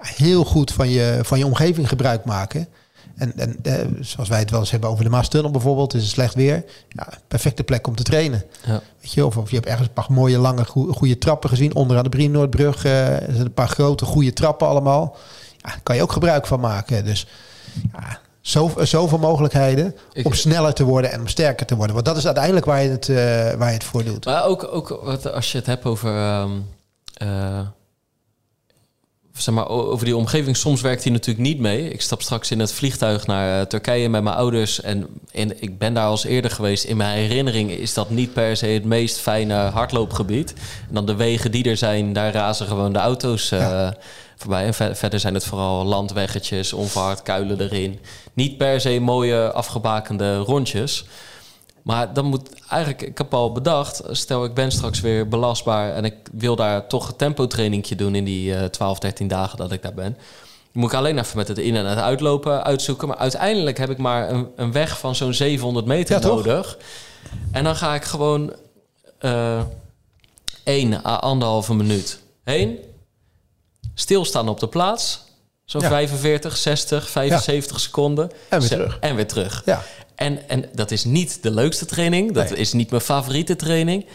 heel goed van je, van je omgeving gebruik maken. En, en eh, zoals wij het wel eens hebben over de Maastunnel bijvoorbeeld, is het slecht weer. Ja, perfecte plek om te trainen. Ja. Weet je, of, of je hebt ergens een paar mooie, lange, goe- goede trappen gezien. Onderaan de Brienoordbrug eh, er zijn een paar grote, goede trappen allemaal. Ja, kan je ook gebruik van maken. Dus ja, zo, zoveel mogelijkheden Ik- om sneller te worden en om sterker te worden. Want dat is uiteindelijk waar je het, eh, waar je het voor doet. Maar ook, ook wat, als je het hebt over, ehm, eh, zeg maar, over die omgeving, soms werkt die natuurlijk niet mee. Ik stap straks in het vliegtuig naar eh, Turkije met mijn ouders. En, en ik ben daar al eens eerder geweest. In mijn herinnering is dat niet per se het meest fijne hardloopgebied. En dan de wegen die er zijn, daar razen gewoon de auto's eh, voorbij. En ver- verder zijn het vooral landweggetjes, onverhard kuilen erin. Niet per se mooie afgebakende rondjes. Maar dan moet eigenlijk, ik heb al bedacht, stel ik ben straks weer belastbaar en ik wil daar toch een tempotrainingje doen in die eh 12, 13 dagen dat ik daar ben. Dan moet ik alleen even met het in- en het uitlopen uitzoeken. Maar uiteindelijk heb ik maar een, een weg van zo'n 700 meter Ja, nodig. En dan ga ik gewoon eh 1 à anderhalve minuut heen. Stilstaan op de plaats. Zo'n Ja. 45, 60, 75 seconden. En weer terug. En weer terug. Ja. En, en dat is niet de leukste training. Dat Nee. is niet mijn favoriete training.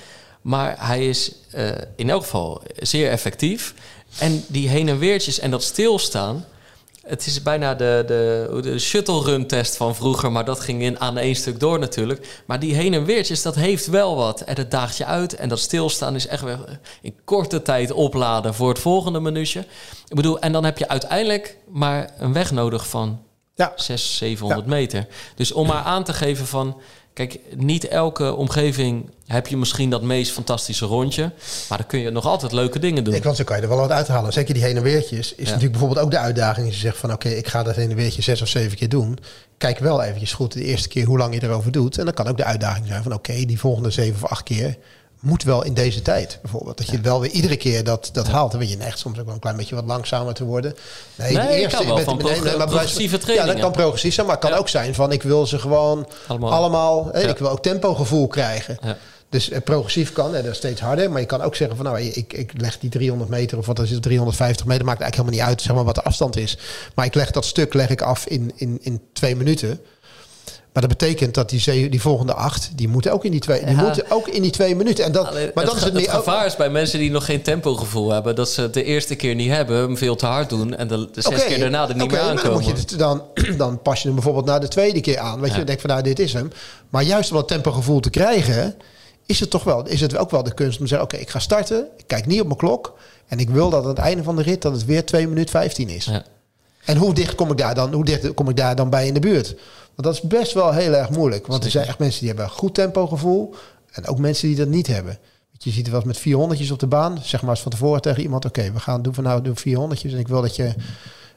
Maar hij is eh, in elk geval zeer effectief. En die heen en weertjes en dat stilstaan. Het is bijna de, de, de shuttle run test van vroeger. Maar dat ging in, aan één stuk door natuurlijk. Maar die heen en weertjes, dat heeft wel wat. En het daagt je uit. En dat stilstaan is echt weer in korte tijd opladen voor het volgende minuutje. Ik bedoel, en dan heb je uiteindelijk maar een weg nodig van Ja. 600, 700 meter. Dus om maar aan te geven van... Kijk, niet elke omgeving heb je misschien dat meest fantastische rondje. Maar dan kun je nog altijd leuke dingen doen. Ik, want zo kan je er wel wat uithalen. Zeker die heen en weertjes. Is natuurlijk bijvoorbeeld ook de uitdaging. Als je zegt van oké, ik ga dat heen en weertje zes of zeven keer doen. Kijk wel eventjes goed de eerste keer hoe lang je erover doet. En dan kan ook de uitdaging zijn van oké, die volgende zeven of acht keer moet wel in deze tijd bijvoorbeeld. Dat je wel weer iedere keer dat, dat haalt. Dan weet je echt soms ook wel een klein beetje wat langzamer te worden. Nee, het kan wel van bij wijze progressieve Ja, dat kan progressief zijn. Maar het kan Ja. ook zijn van ik wil ze gewoon Allemaal. allemaal... hè. Ik wil ook tempogevoel krijgen. Ja. Dus eh, progressief kan, hè, dat is steeds harder. Maar je kan ook zeggen van nou, ik, ik leg die 300 meter of wat is het, 350 meter, maakt eigenlijk helemaal niet uit zeg maar, wat de afstand is. Maar ik leg dat stuk leg ik af in, in, in twee minuten. Maar dat betekent dat die, die volgende acht, die moeten ook in die twee, die Ja. moeten ook in die twee minuten. En dat, maar is het het meer ook- gevaar is bij mensen die nog geen tempogevoel hebben... dat ze het de eerste keer niet hebben, hem veel te hard doen... en de, de zes keer daarna er niet oké, meer maar dan, aankomen. moet je het, dan, dan pas je hem bijvoorbeeld naar de tweede keer aan. Weet je, Ja. dan denk van nou, dit is hem. Maar juist om dat tempogevoel te krijgen, is het toch wel, is het ook wel de kunst om te zeggen: oké, ik ga starten. Ik kijk niet op mijn klok. En ik wil dat aan het einde van de rit dat het weer 2 minuten 15 is. Ja. En hoe dicht kom ik daar dan? Hoe dicht kom ik daar dan bij in de buurt? Want dat is best wel heel erg moeilijk. Want er zijn echt mensen die hebben een goed tempogevoel. En ook mensen die dat niet hebben. Je ziet er wel eens met 400 op de baan. Zeg maar eens van tevoren tegen iemand. Oké, we gaan doen van nou doen 400 En ik wil dat je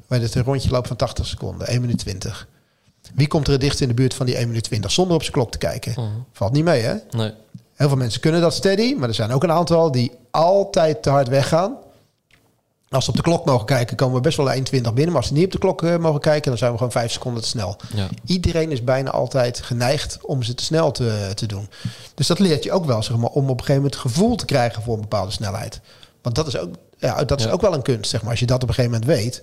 bij het een rondje loopt van 80 seconden. 1 minuut 20. Wie komt er het dichtst in de buurt van die 1 minuut 20? Zonder op zijn klok te kijken. Mhm. Valt niet mee hè? Nee. Heel veel mensen kunnen dat steady. Maar er zijn ook een aantal die altijd te hard weggaan. Als ze op de klok mogen kijken, komen we best wel 1,20 binnen. Maar als ze niet op de klok eh, mogen kijken, dan zijn we gewoon 5 seconden te snel. Ja. Iedereen is bijna altijd geneigd om ze te snel te, te doen. Dus dat leert je ook wel, zeg maar, om op een gegeven moment gevoel te krijgen voor een bepaalde snelheid. Want dat is ook, ja, dat is Ja. ook wel een kunst, zeg maar. Als je dat op een gegeven moment weet.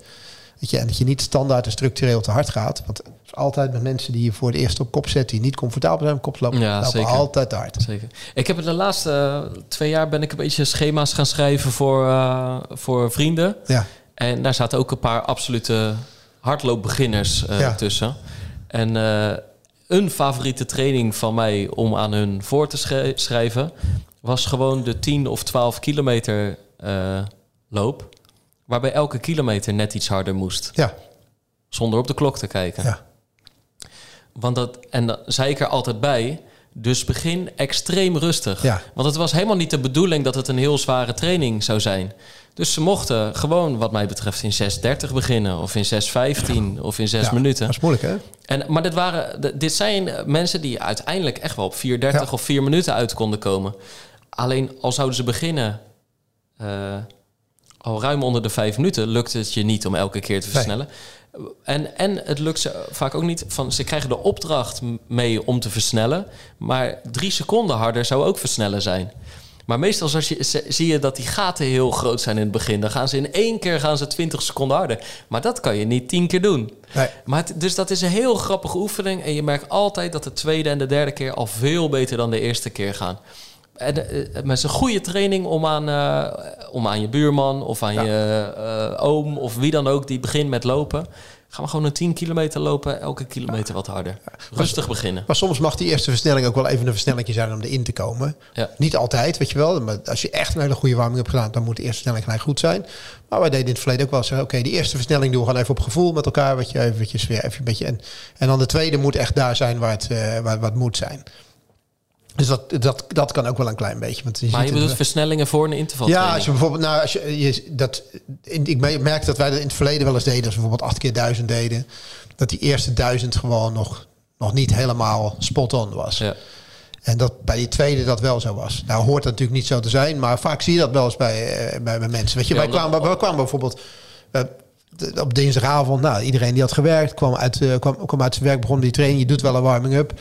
Weet je, en dat je niet standaard en structureel te hard gaat. Want het is altijd met mensen die je voor het eerst op kop zetten, die niet comfortabel zijn op kop lopen, Ja, lopen zeker. altijd te hard. Zeker. Ik heb de laatste eh, twee jaar ben ik een beetje schema's gaan schrijven voor, eh, voor vrienden. Ja, En daar zaten ook een paar absolute hardloopbeginners eh, Ja. tussen. En een favoriete training van mij om aan hun voor te schrij- schrijven... was gewoon de 10 of 12 kilometer eh, loop... waarbij elke kilometer net iets harder moest. ja, Zonder op de klok te kijken. ja. Want dat, en dan zei ik er altijd bij. Dus begin extreem rustig. Ja. Want het was helemaal niet de bedoeling dat het een heel zware training zou zijn. Dus ze mochten gewoon, wat mij betreft, in 6.30 beginnen. Of in 6.15 of in 6 Ja, minuten. Dat is moeilijk, hè? En, maar dit, waren, dit zijn mensen die uiteindelijk echt wel op 4.30 Ja. of 4 minuten uit konden komen. Alleen al zouden ze beginnen eh, al ruim onder de 5 minuten, lukt het je niet om elke keer te versnellen. En, en het lukt ze vaak ook niet van ze krijgen de opdracht mee om te versnellen, maar drie seconden harder zou ook versnellen zijn. Maar meestal als je, zie je dat die gaten heel groot zijn in het begin. Dan gaan ze in één keer gaan ze 20 seconden harder. Maar dat kan je niet tien keer doen. Nee. Maar het- dus dat is een heel grappige oefening. En je merkt altijd dat de tweede en de derde keer al veel beter dan de eerste keer gaan. En eh, is een goede training om aan, eh, om aan je buurman of aan je eh, oom of wie dan ook die begint met lopen. Gaan we gewoon een 10 kilometer lopen, elke kilometer wat harder. Rustig beginnen. Maar soms mag die eerste versnelling ook wel even een versnellingje zijn om erin te komen. Ja. Niet altijd, weet je wel. Maar als je echt een hele goede warming hebt gedaan, dan moet de eerste versnelling gelijk goed zijn. Maar wij deden in het verleden ook wel zeggen, oké, die eerste versnelling doen we gewoon even op gevoel met elkaar. Wat je eventjes weer even een beetje. En, en dan de tweede moet echt daar zijn waar het, waar, waar het moet zijn. Dus dat, dat, dat kan ook wel een klein beetje. Want je Maar je bedoelt het- versnellingen voor een interval. ja, als je bijvoorbeeld, nou, als je, je dat, in, ik me- merk dat wij dat in het verleden wel eens deden, als we bijvoorbeeld acht keer duizend deden, dat die eerste duizend gewoon nog, nog niet helemaal spot on was. Ja. En dat bij die tweede dat wel zo was. Nou hoort dat natuurlijk niet zo te zijn, maar vaak zie je dat wel eens bij, eh, bij, bij mensen. Weet je, Ja, wij, kwamen, wij kwamen bijvoorbeeld eh, op dinsdagavond, nou, iedereen die had gewerkt, kwam uit, eh, kwam, kwam uit zijn werk, begon die training, je doet wel een warming-up.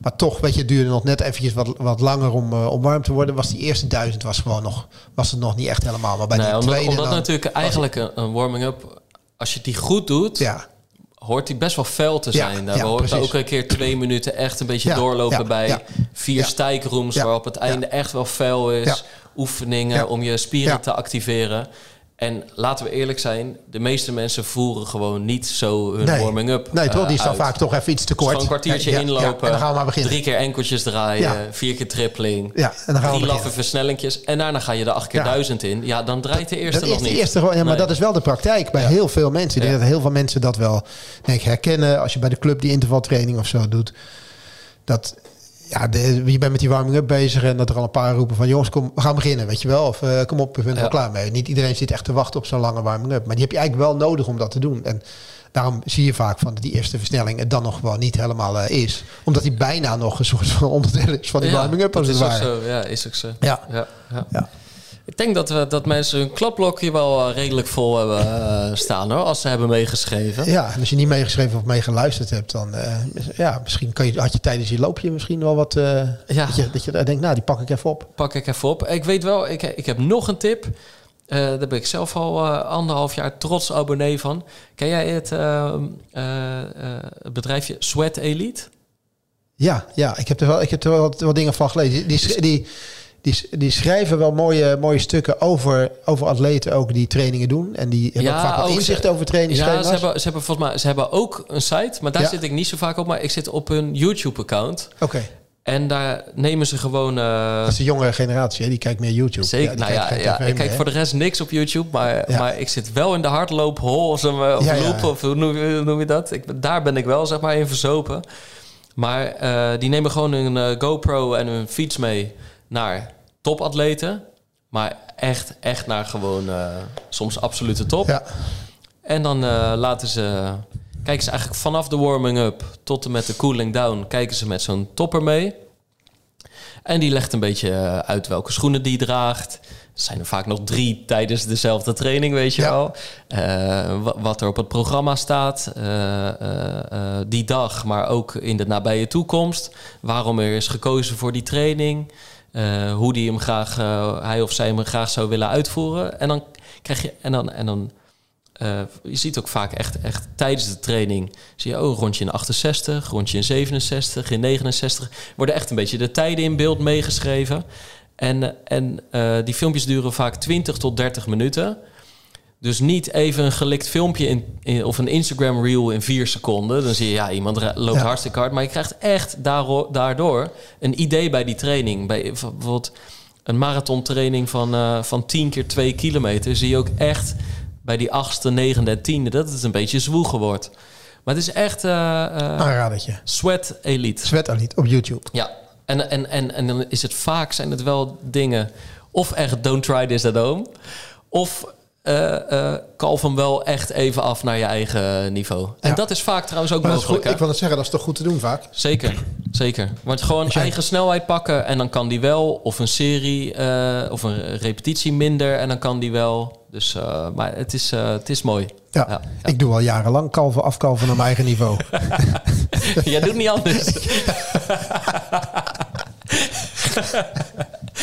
Maar toch, weet je, het duurde nog net eventjes wat, wat langer om, eh, om warm te worden. Was die eerste duizend was gewoon nog, was het nog niet echt helemaal. Maar bij Nee, die omdat, tweede omdat dan- natuurlijk eigenlijk een, een warming-up, als je die goed doet, Ja, hoort die best wel fel te Ja, zijn. Daar ja, hoort er precies. ook een keer twee minuten echt een beetje Ja, doorlopen bij. Vier stijkrooms waarop het einde echt wel fel is. Oefeningen om je spieren te activeren. En laten we eerlijk zijn, de meeste mensen voeren gewoon niet zo hun nee. warming-up Nee, toch? eh, Die is dan uit. vaak toch even iets te kort. Gewoon een kwartiertje Ja, ja, inlopen. ja, en dan gaan we maar beginnen. Drie keer enkeltjes draaien. Vier keer trippeling. Ja, en dan gaan we drie laffe beginnen. versnellingjes. En daarna ga je de acht keer duizend in. Ja, dan draait de eerste Dat nog is de niet. eerste gewoon, ja, maar Nee. dat is wel de praktijk bij heel veel mensen. Ik denk dat heel veel mensen dat wel denk herkennen als je bij de club die intervaltraining of zo doet. Dat ja, de, je bent met die warming-up bezig en dat er al een paar roepen van jongens, kom, we gaan beginnen, weet je wel. Of eh, kom op, we zijn er Ja. wel klaar mee. Niet iedereen zit echt te wachten op zo'n lange warming-up. Maar die heb je eigenlijk wel nodig om dat te doen. En daarom zie je vaak van die eerste versnelling het dan nog wel niet helemaal eh, is. Omdat die bijna nog een soort van onderdeel is van die Ja, warming-up als het is ook zo. Ja, is ook zo. Ja. Ja, ja. Ik denk dat, we, dat mensen hun klapblokje wel eh, redelijk vol hebben eh, staan hoor, als ze hebben meegeschreven. Ja, en als je niet meegeschreven of meegeluisterd hebt, dan eh, ja, misschien kan je, had je tijdens je loopje misschien wel wat. Ja. dat, je, dat je denkt, nou, die pak ik even op. Pak ik even op. Ik weet wel, ik, ik heb nog een tip. Daar ben ik zelf al anderhalf jaar trots abonnee van. Ken jij het eh, eh, eh, het bedrijfje Sweat Elite? Ja, ja ik heb er wel, ik heb er wel wat, wat dingen van gelezen. Die, die, die, die, die schrijven wel mooie, mooie stukken over, over atleten ook die trainingen doen. En die hebben Ja, ook vaak wel inzicht over Ja, trainingsschema's. ze hebben, ze hebben volgens mij ze hebben ook een site, maar daar Ja. zit ik niet zo vaak op. Maar ik zit op hun YouTube-account. Oké, En daar nemen ze gewoon... eh, dat is de jongere generatie, hè? die kijkt meer YouTube. Zeker. die nou kijkt ja, ja, ik kijk voor de rest niks op YouTube, maar, Ja. maar ik zit wel in de hardloophol of, zo, of Ja, ja, loop, ja. of hoe noem, je dat? Ik, daar ben ik wel zeg maar in verzopen. Maar eh, die nemen gewoon hun eh, GoPro en hun fiets mee naar topatleten. Maar echt, echt naar gewoon eh, soms absolute top. Ja, En dan eh, laten ze, kijken ze eigenlijk vanaf de warming-up tot en met de cooling down, kijken ze met zo'n topper mee. En die legt een beetje eh, uit welke schoenen die draagt. Er zijn er vaak nog drie tijdens dezelfde training, weet je Ja. wel. Wa- wat er op het programma staat die dag, maar ook in de nabije toekomst. Waarom er is gekozen voor die training. Eh, hoe die hem graag, eh, hij of zij hem graag zou willen uitvoeren. En dan krijg je, en dan, en dan eh, je ziet ook vaak echt, echt tijdens de training... zie je, oh, rondje in 68, rondje in 67, in 69... worden echt een beetje de tijden in beeld meegeschreven. En, en die filmpjes duren vaak 20 tot 30 minuten. Dus niet even een gelikt filmpje in, in- of een Instagram reel in vier seconden. Dan zie je, ja, iemand loopt Ja. hartstikke hard. Maar je krijgt echt daardoor een idee bij die training. Bij bijvoorbeeld een marathontraining van, eh, van 10 keer 2 kilometer... zie je ook echt bij die achtste, negende en tiende... dat het een beetje zwoegen wordt. Maar het is echt eh eh, aanradertje. sweat elite. Sweat Elite op YouTube. Ja, en, en, en, en dan is het vaak zijn het wel dingen... of echt don't try this at home... of eh kalf hem wel echt even af naar je eigen niveau. En Ja. dat is vaak trouwens ook Maar is mogelijk. goed, ik wil het zeggen, dat is toch goed te doen vaak? Zeker, zeker. Want gewoon jij- eigen snelheid pakken en dan kan die wel. Of een serie eh, of een repetitie minder en dan kan die wel. Dus, eh, maar het is, eh, het is mooi. Ja. Ja, ik doe al jarenlang kalven afkalven naar mijn eigen niveau. Jij doet niet anders.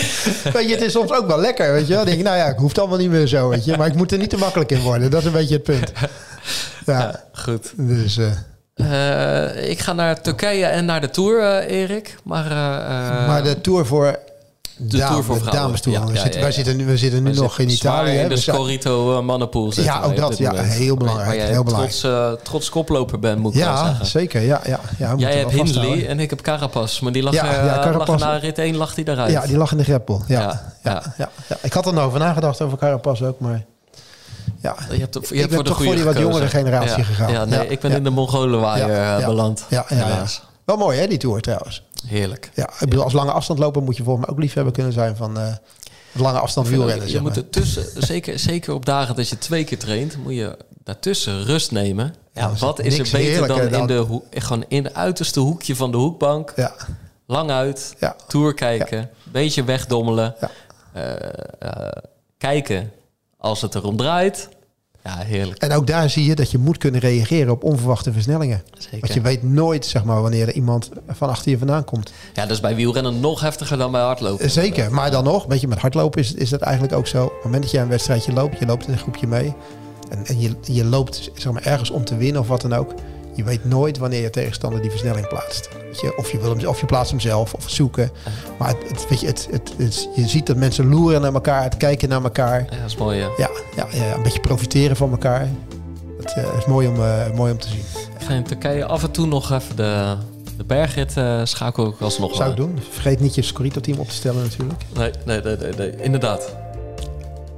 weet je, het is soms ook wel lekker, weet je wel. Dan denk ik, nou ja, ik hoef het allemaal niet meer zo, weet je. Maar ik moet er niet te makkelijk in worden. Dat is een beetje het punt. Ja, Goed. dus... eh, Eh, ik ga naar Turkije en naar de Tour, eh, Erik. Maar, eh, eh, maar de Tour voor... de Tour voor vrouwen. dames tour. Ja, we, ja, zitten, wij zitten nu, we zitten nu we nog in zitten Italië. in de zijn- Scorito eh, mannenpool zitten Ja, ook dat, ja, moment. heel belangrijk, Waar jij heel belangrijk. Trots, eh, trots koploper bent, moet ik wel ja, zeggen. zeker. Ja, ja, ja, Jij hebt Hindley en ik heb Carapaz. Maar die lag, Ja, eh, Carapaz- lag na rit 1 lag die eruit. Ja, die lag in de greppel. Ja, Ja, ja, Ik had er nog over nagedacht over Carapaz ook, maar... Ja, Je hebt, je hebt ben voor de toch voor die wat jongere generatie gegaan. Ja, nee, ik ben in de Mongolenwaaier beland. Ja, ja. Wel mooi hè, die Tour trouwens. Heerlijk. Ja, ik bedoel, als lange afstand lopen moet je volgens mij ook liefhebber kunnen zijn van eh, lange afstand wielrennen. je moet ertussen, zeker, zeker op dagen dat je twee keer traint, moet je daartussen rust nemen. Ja, Ja, wat is er beter dan in, de gewoon in het uiterste hoekje van de hoekbank, Ja, lang uit, ja, tour kijken, beetje wegdommelen, eh, eh, kijken als het erom draait. Ja, heerlijk. En ook daar zie je dat je moet kunnen reageren op onverwachte versnellingen. Zeker. Want je weet nooit zeg maar, wanneer er iemand van achter je vandaan komt. Ja, dat is bij wielrennen nog heftiger dan bij hardlopen. Zeker, maar dan nog, weet je, met hardlopen is, is dat eigenlijk ook zo. Op het moment dat je een wedstrijdje loopt, je loopt in een groepje mee. En, en je, je loopt zeg maar, ergens om te winnen of wat dan ook. Je weet nooit wanneer je tegenstander die versnelling plaatst. Weet je, of, je wil hem, of je plaatst hem zelf of zoeken. Maar het, het, weet je, het, het, je ziet dat mensen loeren naar elkaar, het kijken naar elkaar. Ja, dat is mooi. Ja, ja, ja een beetje profiteren van elkaar. Dat eh, is mooi om, eh, mooi om te zien. Ik ga in Turkije af en toe nog even de, de bergrit eh schakel ik alsnog Zou ik doen. Vergeet niet je Scorito-team op te stellen natuurlijk. Nee, nee, nee, nee, nee. inderdaad.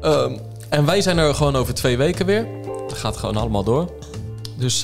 Ehm, en wij zijn er gewoon over twee weken weer. Dat gaat gewoon allemaal door. Dus